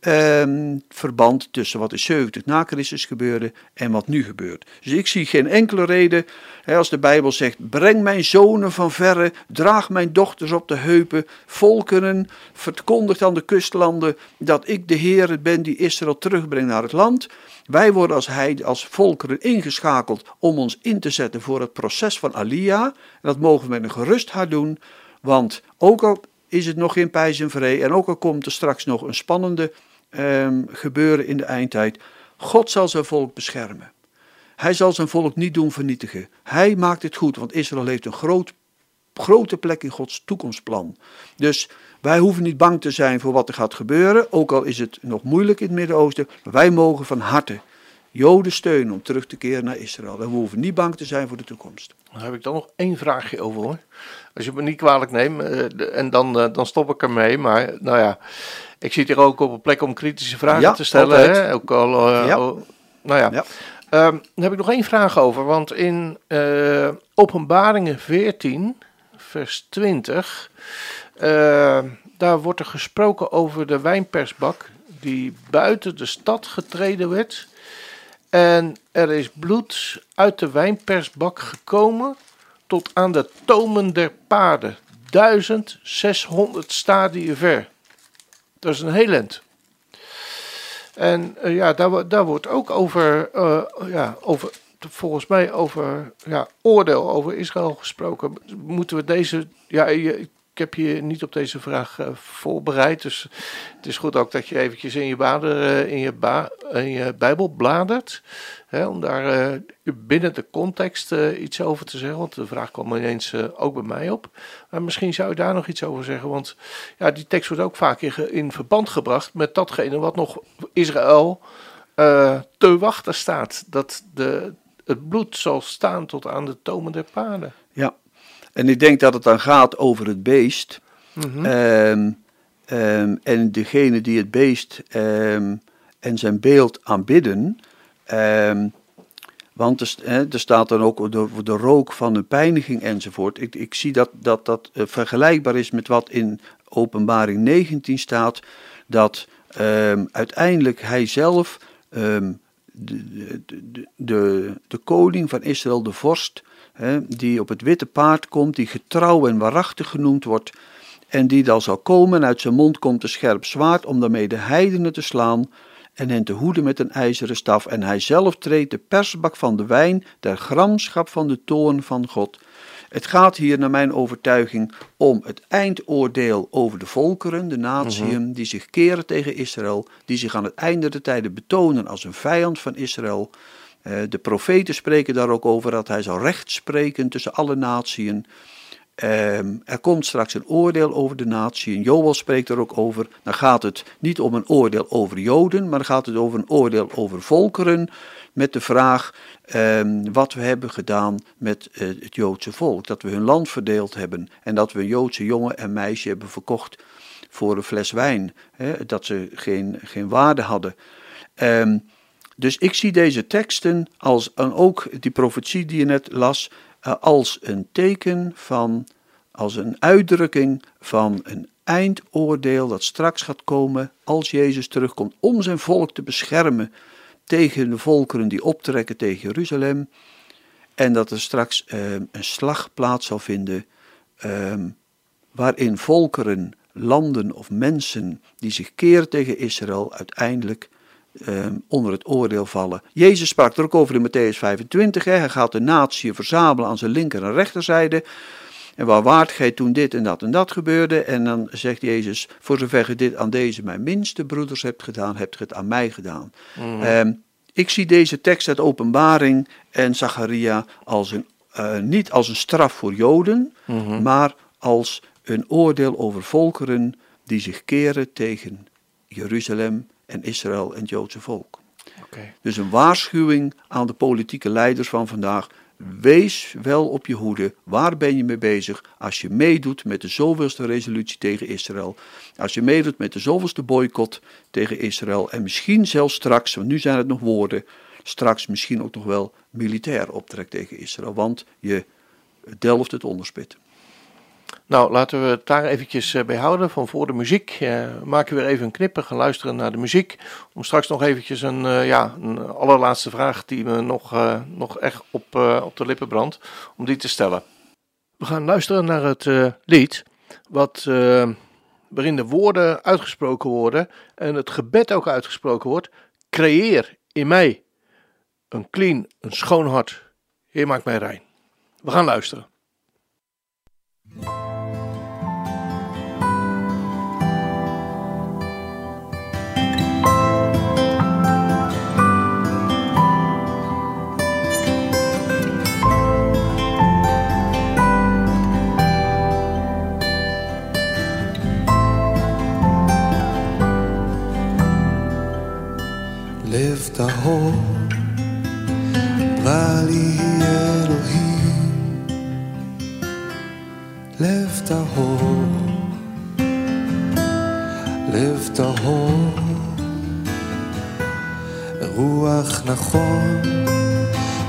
ehm, verband tussen wat in 70 na Christus gebeurde en wat nu gebeurt. Dus ik zie geen enkele reden, als de Bijbel zegt, breng mijn zonen van verre, draag mijn dochters op de heupen, volkeren, verkondigt aan de kustlanden dat ik de Heer ben die Israël terugbrengt naar het land. Wij worden als heide, als volkeren ingeschakeld om ons in te zetten voor het proces van Alia. En dat mogen we met een gerust hart doen, want ook al is het nog geen pijs en en ook al komt er straks nog een spannende um, gebeuren in de eindtijd, God zal zijn volk beschermen. Hij zal zijn volk niet doen vernietigen. Hij maakt het goed, want Israël heeft een groot, grote plek in Gods toekomstplan. Dus wij hoeven niet bang te zijn voor wat er gaat gebeuren, ook al is het nog moeilijk in het Midden-Oosten. Wij mogen van harte Joden steunen om terug te keren naar Israël. En we hoeven niet bang te zijn voor de toekomst. Daar heb ik dan nog één vraagje over hoor. Als je me niet kwalijk neemt, uh, en dan, uh, dan stop ik ermee. Maar nou ja, ik zit hier ook op een plek om kritische vragen ja, te stellen. Hè? Ook al, uh, ja. oh, nou ja. ja. Um, daar heb ik nog één vraag over. Want in Openbaringen 14, vers 20. Uh, daar wordt er gesproken over de wijnpersbak die buiten de stad getreden werd. En er is bloed uit de wijnpersbak gekomen tot aan de tomen der paarden. 1600 stadien ver. Dat is een heel end. En uh, ja, daar, daar wordt ook over, uh, ja, over volgens mij over ja, oordeel over Israël gesproken. Moeten we deze. Ja, ik heb je niet op deze vraag uh, voorbereid. Dus het is goed ook dat je eventjes in je, bader, uh, in je, in je Bijbel bladert. Hè, om daar uh, binnen de context iets over te zeggen. Want de vraag kwam ineens ook bij mij op. Maar misschien zou je daar nog iets over zeggen. Want ja, die tekst wordt ook vaak in, verband gebracht met datgene wat nog Israël te wachten staat. Dat de, het bloed zal staan tot aan de tomen der paarden. Ja, en ik denk dat het dan gaat over het beest. Mm -hmm. um, um, en degene die het beest um, en zijn beeld aanbidden. want er, he, er, staat dan ook de, de, rook van de pijniging enzovoort. Ik, ik zie dat dat, dat uh, vergelijkbaar is met wat in Openbaring 19 staat. Dat uiteindelijk hij zelf de, de, de, de, de koning van Israël, de vorst, hè, die op het witte paard komt, die getrouw en waarachtig genoemd wordt, en die dan zal komen, uit zijn mond komt een scherp zwaard, om daarmee de heidenen te slaan en hen te hoeden met een ijzeren staf. En hij zelf treedt de persbak van de wijn, der gramschap van de toorn van God. Het gaat hier, naar mijn overtuiging, om het eindoordeel over de volkeren, de natieën, mm die zich keren tegen Israël, die zich aan het einde der tijden betonen als een vijand van Israël. Uh, de profeten spreken daar ook over dat hij zal recht spreken tussen alle natieën. Ehm, er komt straks een oordeel over de natie. En Joel spreekt er ook over. Dan gaat het niet om een oordeel over Joden, maar dan gaat het over een oordeel over volkeren. Met de vraag ehm, wat we hebben gedaan met eh, het Joodse volk. Dat we hun land verdeeld hebben. En dat we een Joodse jongen en meisje hebben verkocht voor een fles wijn. Dat ze geen, geen waarde hadden. Um, dus ik zie deze teksten als, en ook die profetie die je net las, eh, als een teken van, als een uitdrukking van een eindoordeel dat straks gaat komen als Jezus terugkomt om zijn volk te beschermen tegen de volkeren die optrekken tegen Jeruzalem. En dat er straks uh, een slag plaats zal vinden um, waarin volkeren, landen of mensen die zich keren tegen Israël uiteindelijk Ehm, onder het oordeel vallen. Jezus sprak er ook over in Matthäus 25. Hè. Hij gaat de natie verzamelen aan zijn linker en rechterzijde. En waar waart gij toen dit en dat en dat gebeurde? En dan zegt Jezus, voor zover je dit aan deze mijn minste broeders hebt gedaan, hebt je het aan mij gedaan. Mhm. Ehm, ik zie deze tekst uit openbaring en Zacharia als een, uh, niet als een straf voor Joden, mhm. maar als een oordeel over volkeren die zich keren tegen Jeruzalem en Israël en het Joodse volk. Okay. Dus een waarschuwing aan de politieke leiders van vandaag. Wees wel op je hoede. Waar ben je mee bezig als je meedoet met de zoveelste resolutie tegen Israël? Als je meedoet met de zoveelste boycott tegen Israël. En misschien zelfs straks, want nu zijn het nog woorden, straks misschien ook nog wel militair optrekt tegen Israël. Want je delft het onderspit. Nou, laten we het daar eventjes eh, bij houden. Van voor de muziek uh, maken we weer even een knippen, gaan luisteren naar de muziek. Om straks nog eventjes een, uh, ja, een allerlaatste vraag die me nog, uh, nog echt op, op de lippen brandt, om die te stellen. We gaan luisteren naar het lied, wat, waarin de woorden uitgesproken worden en het gebed ook uitgesproken wordt. Creëer in mij een clean, een schoon hart. Heer, maak mij rein. We gaan luisteren. טהור, ואלי אלוהים, לב טהור, לב טהור, רוח נכון,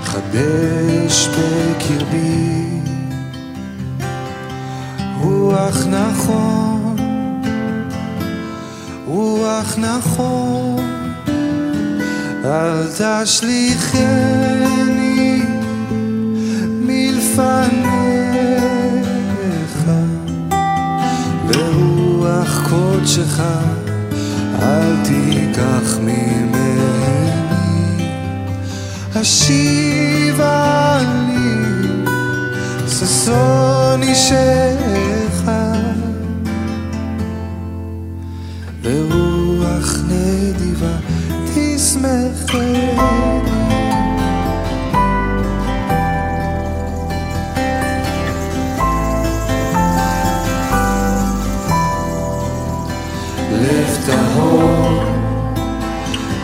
חדש בקרבי, רוח נכון, רוח נכון. אל תשליכני מלפניך. ברוח קודשך אל תיקח ממני. השיבה לי ששון אישך. ברוח נדיבה תשמחני לב טהור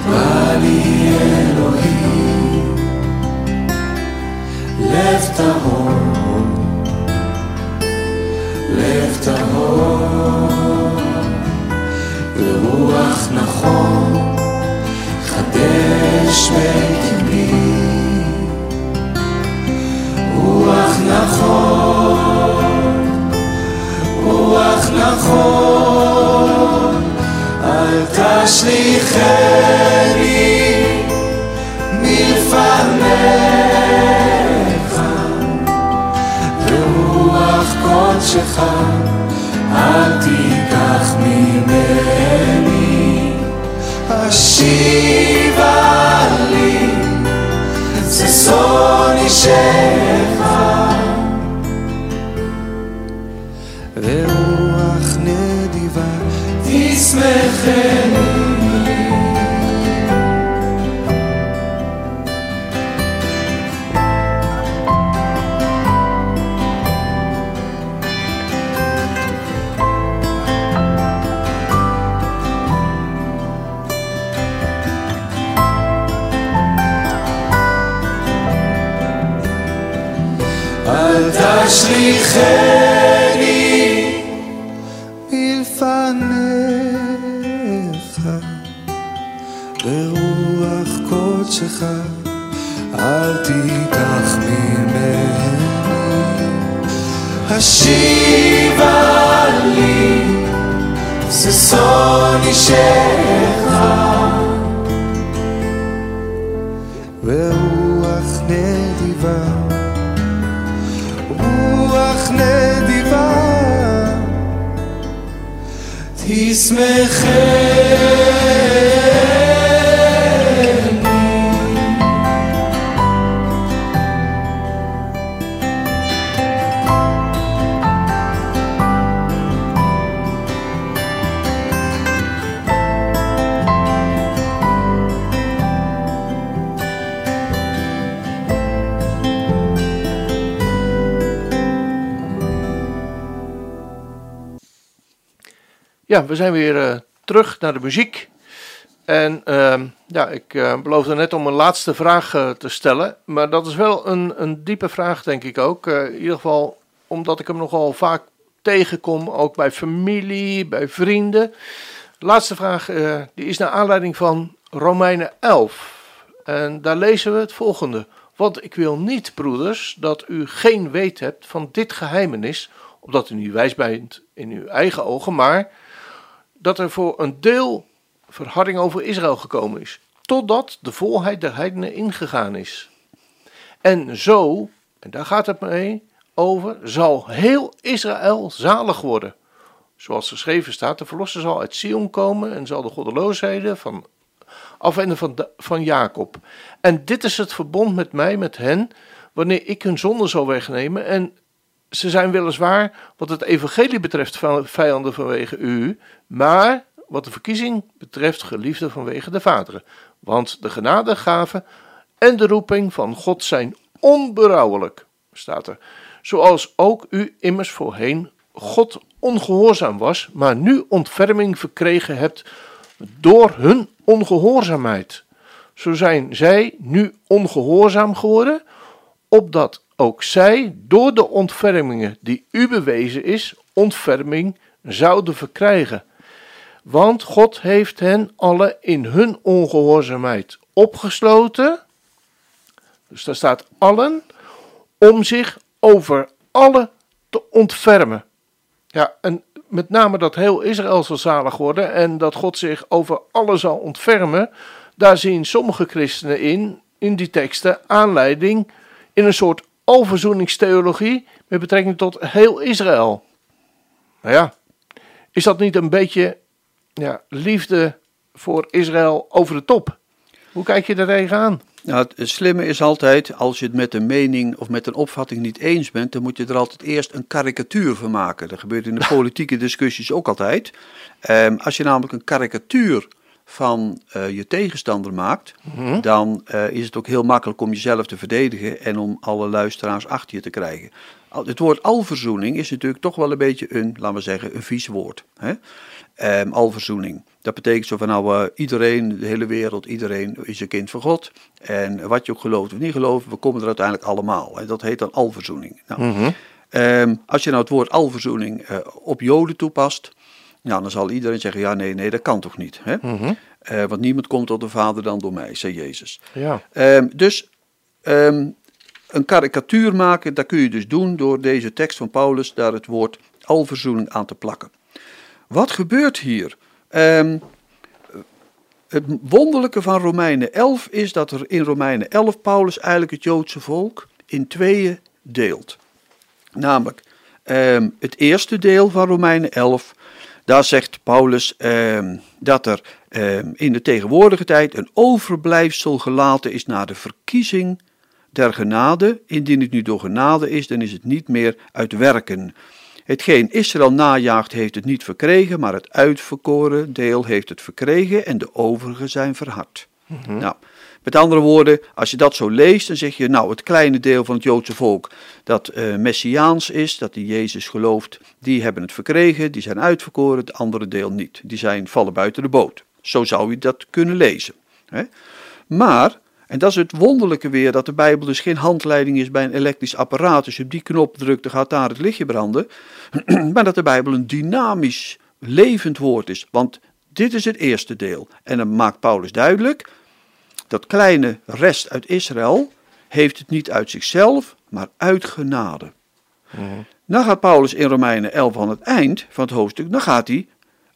בא לי אלוהים. לב טהור לב טהור. ורוח נכון חדש בקרבי רוח נכון, רוח נכון, אל תשליכני מלפניך, ורוח קודשך אל תיקח ממני. השיבה לי ששון אישך. ורוח נדיבה תשמחני We zijn weer eh, terug naar de muziek. En ehm, ja, ik eh, beloofde net om een laatste vraag eh, te stellen. Maar dat is wel een, een diepe vraag, denk ik ook. In ieder geval omdat ik hem nogal vaak tegenkom, ook bij familie, bij vrienden. De laatste vraag die is naar aanleiding van Romeinen 11. En daar lezen we het volgende. Want ik wil niet, broeders, dat u geen weet hebt van dit geheimenis, opdat u niet wijs bent in uw eigen ogen, maar dat er voor een deel verharding over Israël gekomen is, totdat de volheid der heidenen ingegaan is. En zo, en daar gaat het mee over, zal heel Israël zalig worden. Zoals geschreven staat, de verlosser zal uit Sion komen en zal de goddeloosheden van afwenden van, van Jacob. En dit is het verbond met mij, met hen, wanneer ik hun zonde zal wegnemen. En ze zijn weliswaar, wat het evangelie betreft, vijanden vanwege u, maar wat de verkiezing betreft, geliefden vanwege de vaderen. Want de genadegave en de roeping van God zijn onberouwelijk, staat er. Zoals ook u immers voorheen God ongehoorzaam was, maar nu ontferming verkregen hebt door hun ongehoorzaamheid. Zo zijn zij nu ongehoorzaam geworden, opdat ook zij door de ontfermingen die u bewezen is, ontferming zouden verkrijgen. Want God heeft hen alle in hun ongehoorzaamheid opgesloten. Dus daar staat allen om zich over alle te ontfermen. Ja, en met name dat heel Israël zal zalig worden en dat God zich over alle zal ontfermen, daar zien sommige christenen in, in die teksten, aanleiding in een soort alverzoeningstheologie met betrekking tot heel Israël. Nou ja, is dat niet een beetje ja, liefde voor Israël over de top? Hoe kijk je daar tegenaan? Nou, het slimme is altijd, als je het met een mening of met een opvatting niet eens bent, dan moet je er altijd eerst een karikatuur van maken. Dat gebeurt in de politieke discussies ook altijd. Ehm, als je namelijk een karikatuur van eh, je tegenstander maakt, dan eh, is het ook heel makkelijk om jezelf te verdedigen en om alle luisteraars achter je te krijgen. Het woord alverzoening is natuurlijk toch wel een beetje een, laten we zeggen, een vies woord. Hè? Ehm, alverzoening. Dat betekent zo van nou, eh, iedereen, de hele wereld, iedereen is een kind van God. En wat je ook gelooft of niet gelooft, we komen er uiteindelijk allemaal. Hè? Dat heet dan alverzoening. Nou, ehm, als je nou het woord alverzoening op Joden toepast, nou, dan zal iedereen zeggen, ja nee, nee, dat kan toch niet. Hè? Eh, want niemand komt tot de Vader dan door mij, zei Jezus. Ja, Ehm, dus ehm, een karikatuur maken, dat kun je dus doen door deze tekst van Paulus daar het woord alverzoening aan te plakken. Wat gebeurt hier? Ehm, het wonderlijke van Romeinen 11 is dat er in Romeinen 11 Paulus eigenlijk het Joodse volk in tweeën deelt. Namelijk het eerste deel van Romeinen 11, daar zegt Paulus ehm, dat er ehm, in de tegenwoordige tijd een overblijfsel gelaten is naar de verkiezing der genade. Indien het nu door genade is, dan is het niet meer uit werken. Hetgeen Israël najaagt heeft het niet verkregen, maar het uitverkoren deel heeft het verkregen en de overigen zijn verhard. Nou, met andere woorden, als je dat zo leest, dan zeg je, nou, het kleine deel van het Joodse volk dat eh, messiaans is, dat die Jezus gelooft, die hebben het verkregen, die zijn uitverkoren, het andere deel niet. Die zijn vallen buiten de boot. Zo zou je dat kunnen lezen. Hè? Maar En dat is het wonderlijke weer, dat de Bijbel dus geen handleiding is bij een elektrisch apparaat. Als je op die knop drukt, dan gaat daar het lichtje branden. maar dat de Bijbel een dynamisch, levend woord is. Want dit is het eerste deel. En dan maakt Paulus duidelijk, dat kleine rest uit Israël heeft het niet uit zichzelf, maar uit genade. Dan gaat Paulus in Romeinen 11 aan het eind van het hoofdstuk, dan gaat hij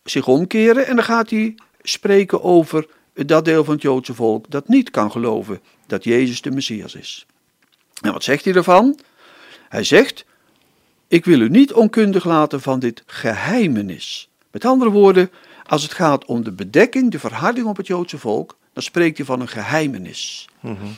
zich omkeren en dan gaat hij spreken over dat deel van het Joodse volk dat niet kan geloven dat Jezus de Messias is. En wat zegt hij ervan? Hij zegt, ik wil u niet onkundig laten van dit geheimenis. Met andere woorden, als het gaat om de bedekking, de verharding op het Joodse volk, dan spreekt hij van een geheimenis.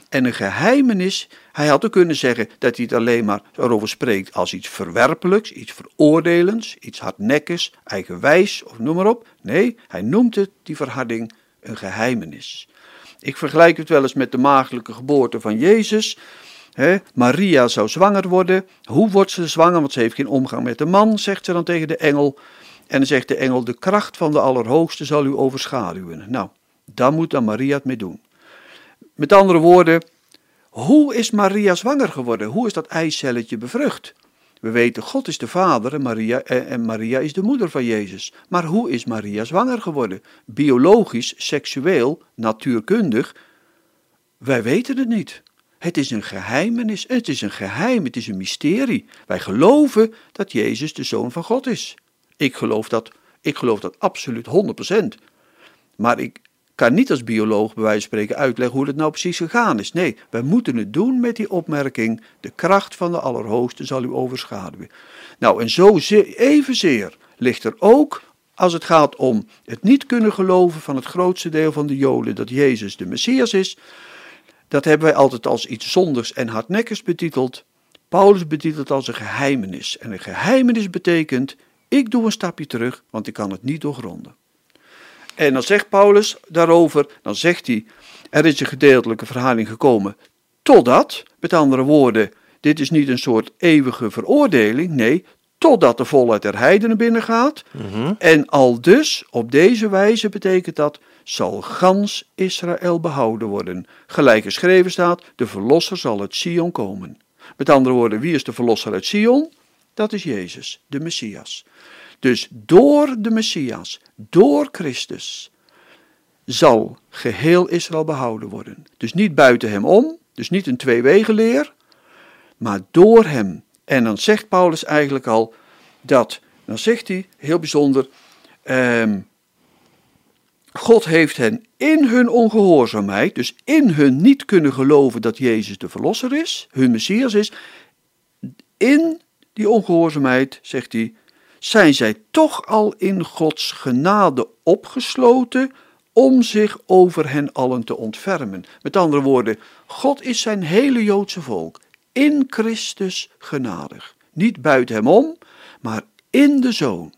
En een geheimenis, hij had ook kunnen zeggen dat hij het alleen maar erover spreekt als iets verwerpelijks, iets veroordelends, iets hardnekkigs, eigenwijs of noem maar op. Nee, hij noemt het, die verharding, een geheimenis. Ik vergelijk het wel eens met de maagdelijke geboorte van Jezus. Maria zou zwanger worden. Hoe wordt ze zwanger? Want ze heeft geen omgang met de man, zegt ze dan tegen de engel. En dan zegt de engel: De kracht van de Allerhoogste zal u overschaduwen. Nou, daar moet dan Maria het mee doen. Met andere woorden, hoe is Maria zwanger geworden? Hoe is dat eicelletje bevrucht? We weten, God is de vader en Maria, eh, en Maria is de moeder van Jezus. Maar hoe is Maria zwanger geworden? Biologisch, seksueel, natuurkundig? Wij weten het niet. Het is een geheimenis, het is een geheim, het is een mysterie. Wij geloven dat Jezus de Zoon van God is. Ik geloof dat, ik geloof dat absoluut 100%. Maar ik kan niet als bioloog bij wijze van spreken uitleggen hoe het nou precies gegaan is. Nee, wij moeten het doen met die opmerking, de kracht van de Allerhoogste zal u overschaduwen. Nou, en zo ze- evenzeer ligt er ook, als het gaat om het niet kunnen geloven van het grootste deel van de Joden dat Jezus de Messias is, dat hebben wij altijd als iets zondigs en hardnekkigs betiteld. Paulus betitelt als een geheimenis. En een geheimenis betekent, ik doe een stapje terug, want ik kan het niet doorgronden. En dan zegt Paulus daarover, dan zegt hij, er is een gedeeltelijke verhaling gekomen totdat, met andere woorden, dit is niet een soort eeuwige veroordeling, nee, totdat de volheid der heidenen binnengaat. En al dus, op deze wijze betekent dat, zal gans Israël behouden worden. Gelijk geschreven staat, de verlosser zal uit Sion komen. Met andere woorden, wie is de verlosser uit Sion? Dat is Jezus, de Messias. Dus door de Messias, door Christus, zal geheel Israël behouden worden. Dus niet buiten hem om, dus niet een tweewegenleer, maar door hem. En dan zegt Paulus eigenlijk al dat, dan zegt hij heel bijzonder, ehm, God heeft hen in hun ongehoorzaamheid, dus in hun niet kunnen geloven dat Jezus de Verlosser is, hun Messias is, in die ongehoorzaamheid, zegt hij, zijn zij toch al in Gods genade opgesloten om zich over hen allen te ontfermen. Met andere woorden, God is zijn hele Joodse volk in Christus genadig. Niet buiten hem om, maar in de Zoon.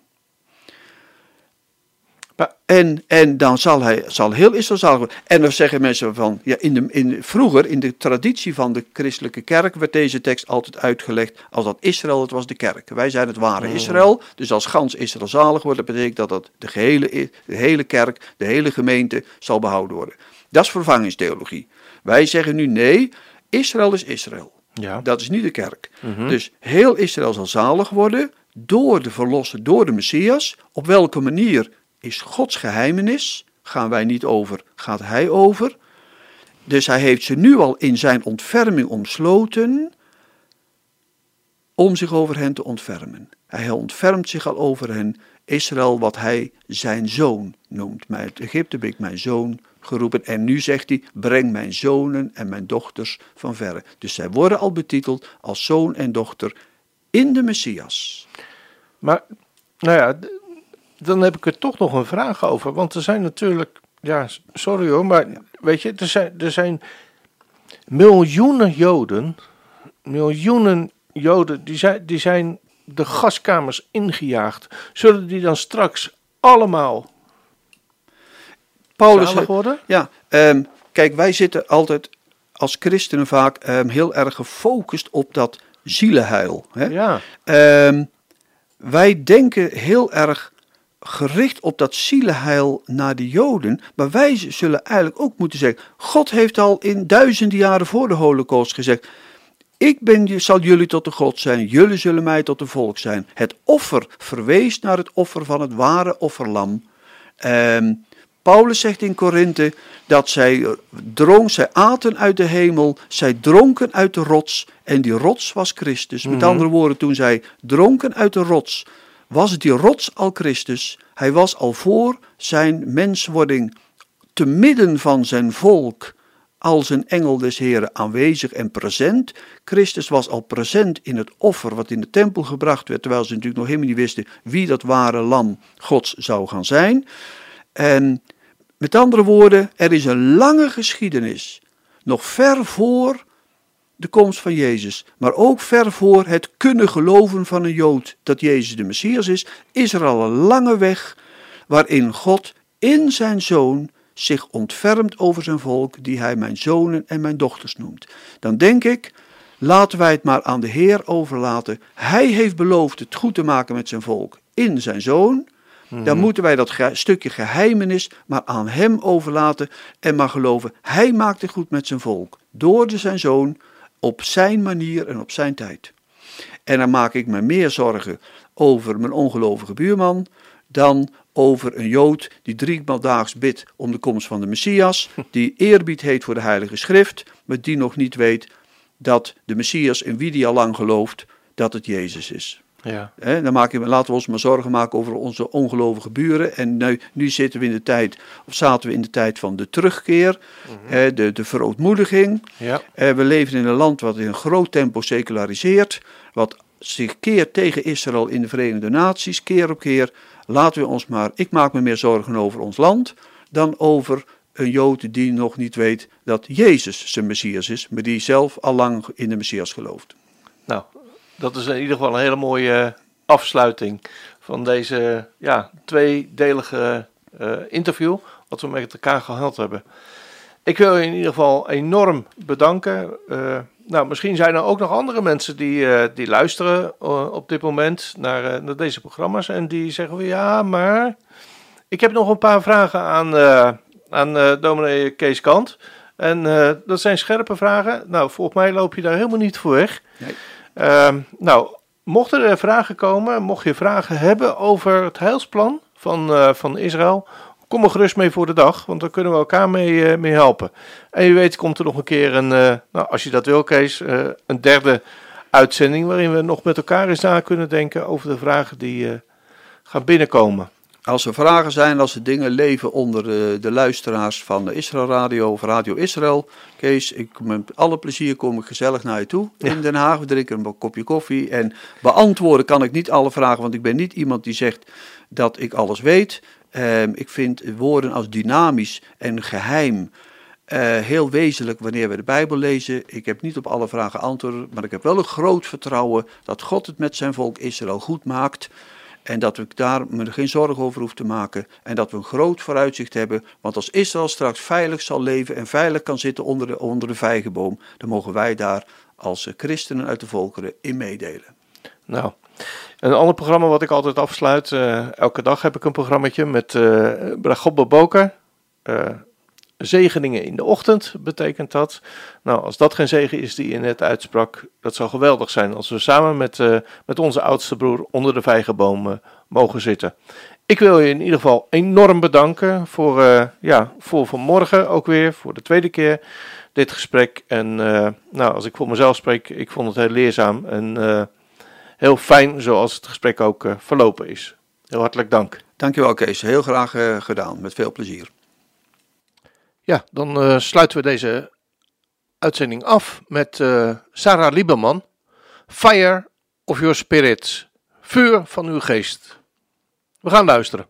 En, en dan zal, hij, zal heel Israël zalig worden. En dan zeggen mensen van, ja, in de, in, vroeger in de traditie van de christelijke kerk werd deze tekst altijd uitgelegd als dat Israël, het was de kerk. Wij zijn het ware Israël, dus als gans Israël zalig wordt, dat betekent dat, dat de, gehele, de hele kerk, de hele gemeente zal behouden worden. Dat is vervangingstheologie. Wij zeggen nu nee, Israël is Israël. Ja. Dat is niet de kerk. Dus heel Israël zal zalig worden door de verlosser, door de Messias. Op welke manier is Gods geheimenis? Gaan wij niet over, gaat hij over. Dus hij heeft ze nu al in zijn ontferming omsloten om zich over hen te ontfermen. Hij ontfermt zich al over hen, Israël, wat hij zijn zoon noemt. Uit Egypte ben ik mijn zoon geroepen. En nu zegt hij, breng mijn zonen en mijn dochters van verre. Dus zij worden al betiteld als zoon en dochter in de Messias. Maar, nou ja, dan heb ik er toch nog een vraag over. Want er zijn natuurlijk, ja, sorry hoor, maar weet je, er zijn, er zijn miljoenen Joden, miljoenen Joden, die zijn, die zijn de gaskamers ingejaagd. Zullen die dan straks allemaal Paulus, worden? ja, ehm, kijk, wij zitten altijd als christenen vaak ehm, heel erg gefocust op dat zielenheil. Hè? Ja, Ehm, wij denken heel erg gericht op dat zielenheil naar de Joden. Maar wij zullen eigenlijk ook moeten zeggen: God heeft al in duizenden jaren voor de Holocaust gezegd. Ik ben, zal jullie tot de God zijn, jullie zullen mij tot de volk zijn. Het offer verwees naar het offer van het ware offerlam. Ehm, Paulus zegt in Korinthe dat zij dronk, zij aten uit de hemel, zij dronken uit de rots en die rots was Christus. Met Mhm. andere woorden, toen zij dronken uit de rots, was die rots al Christus. Hij was al voor zijn menswording te midden van zijn volk als een engel des Heren aanwezig en present. Christus was al present in het offer wat in de tempel gebracht werd, terwijl ze natuurlijk nog helemaal niet wisten wie dat ware lam Gods zou gaan zijn. En met andere woorden, er is een lange geschiedenis, nog ver voor de komst van Jezus, maar ook ver voor het kunnen geloven van een Jood dat Jezus de Messias is, is er al een lange weg waarin God in zijn zoon zich ontfermt over zijn volk, die hij mijn zonen en mijn dochters noemt. Dan denk ik, laten wij het maar aan de Heer overlaten. Hij heeft beloofd het goed te maken met zijn volk in zijn zoon. Dan moeten wij dat ge- stukje geheimenis maar aan hem overlaten en maar geloven. Hij maakt het goed met zijn volk. Door de zijn zoon op zijn manier en op zijn tijd. En dan maak ik me meer zorgen over mijn ongelovige buurman dan over een Jood die driemaal daags bidt om de komst van de Messias, die eerbied heeft voor de Heilige Schrift, maar die nog niet weet dat de Messias in wie die al lang gelooft, dat het Jezus is. Ja. Dan maken we, laten we ons maar zorgen maken over onze ongelovige buren. En nu, nu zitten we in de tijd, of zaten we in de tijd van de terugkeer, hè, de, de verootmoediging. Ja. Eh, we leven in een land wat in een groot tempo seculariseert, wat zich keert tegen Israël in de Verenigde Naties, keer op keer. Laten we ons maar, ik maak me meer zorgen over ons land dan over een Jood die nog niet weet dat Jezus zijn Messias is, maar die zelf al lang in de Messias gelooft. Nou, dat is in ieder geval een hele mooie afsluiting van deze ja, tweedelige eh, interview wat we met elkaar gehad hebben. Ik wil je in ieder geval enorm bedanken. Eh, nou, misschien zijn er ook nog andere mensen die, eh, die luisteren eh, op dit moment naar, eh, naar deze programma's en die zeggen van ja, maar ik heb nog een paar vragen aan, eh, aan eh dominee Kees Kant. En eh, dat zijn scherpe vragen. Nou, volgens mij loop je daar helemaal niet voor weg. Nee. Ehm, nou, mochten er vragen komen, mocht je vragen hebben over het heilsplan van, eh, van Israël, kom er gerust mee voor de dag, want dan kunnen we elkaar mee, eh, mee helpen. En je weet, komt er nog een keer een, eh, nou, als je dat wil, Kees, eh, een derde uitzending waarin we nog met elkaar eens na kunnen denken over de vragen die eh, gaan binnenkomen. Als er vragen zijn, als er dingen leven onder de, de luisteraars van de Israël Radio of Radio Israël. Kees, ik, met alle plezier kom ik gezellig naar je toe in Den Haag. We drinken een kopje koffie. En beantwoorden kan ik niet alle vragen, want ik ben niet iemand die zegt dat ik alles weet. Ehm, ik vind woorden als dynamisch en geheim eh, heel wezenlijk wanneer we de Bijbel lezen. Ik heb niet op alle vragen antwoorden, maar ik heb wel een groot vertrouwen dat God het met zijn volk Israël goed maakt. En dat ik daar me geen zorgen over hoef te maken. En dat we een groot vooruitzicht hebben. Want als Israël straks veilig zal leven en veilig kan zitten onder de, onder de vijgenboom, dan mogen wij daar als eh, christenen uit de volkeren in meedelen. Nou, een ander programma wat ik altijd afsluit. eh, elke dag heb ik een programmaatje met uh, Bragobbe Boker. Eh, zegeningen in de ochtend betekent dat. Nou, als dat geen zegen is die je net uitsprak, dat zou geweldig zijn als we samen met, uh, met onze oudste broer onder de vijgenboom uh, mogen zitten. Ik wil je in ieder geval enorm bedanken voor, uh, ja, voor vanmorgen ook weer, voor de tweede keer dit gesprek. En nou, als ik voor mezelf spreek, ik vond het heel leerzaam en heel fijn zoals het gesprek ook verlopen is. Heel hartelijk dank. Dankjewel Kees, heel graag gedaan, met veel plezier. Ja, dan uh, sluiten we deze uitzending af met uh, Sarah Lieberman. Fire of your spirit. Vuur van uw geest. We gaan luisteren.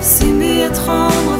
S'aimer être en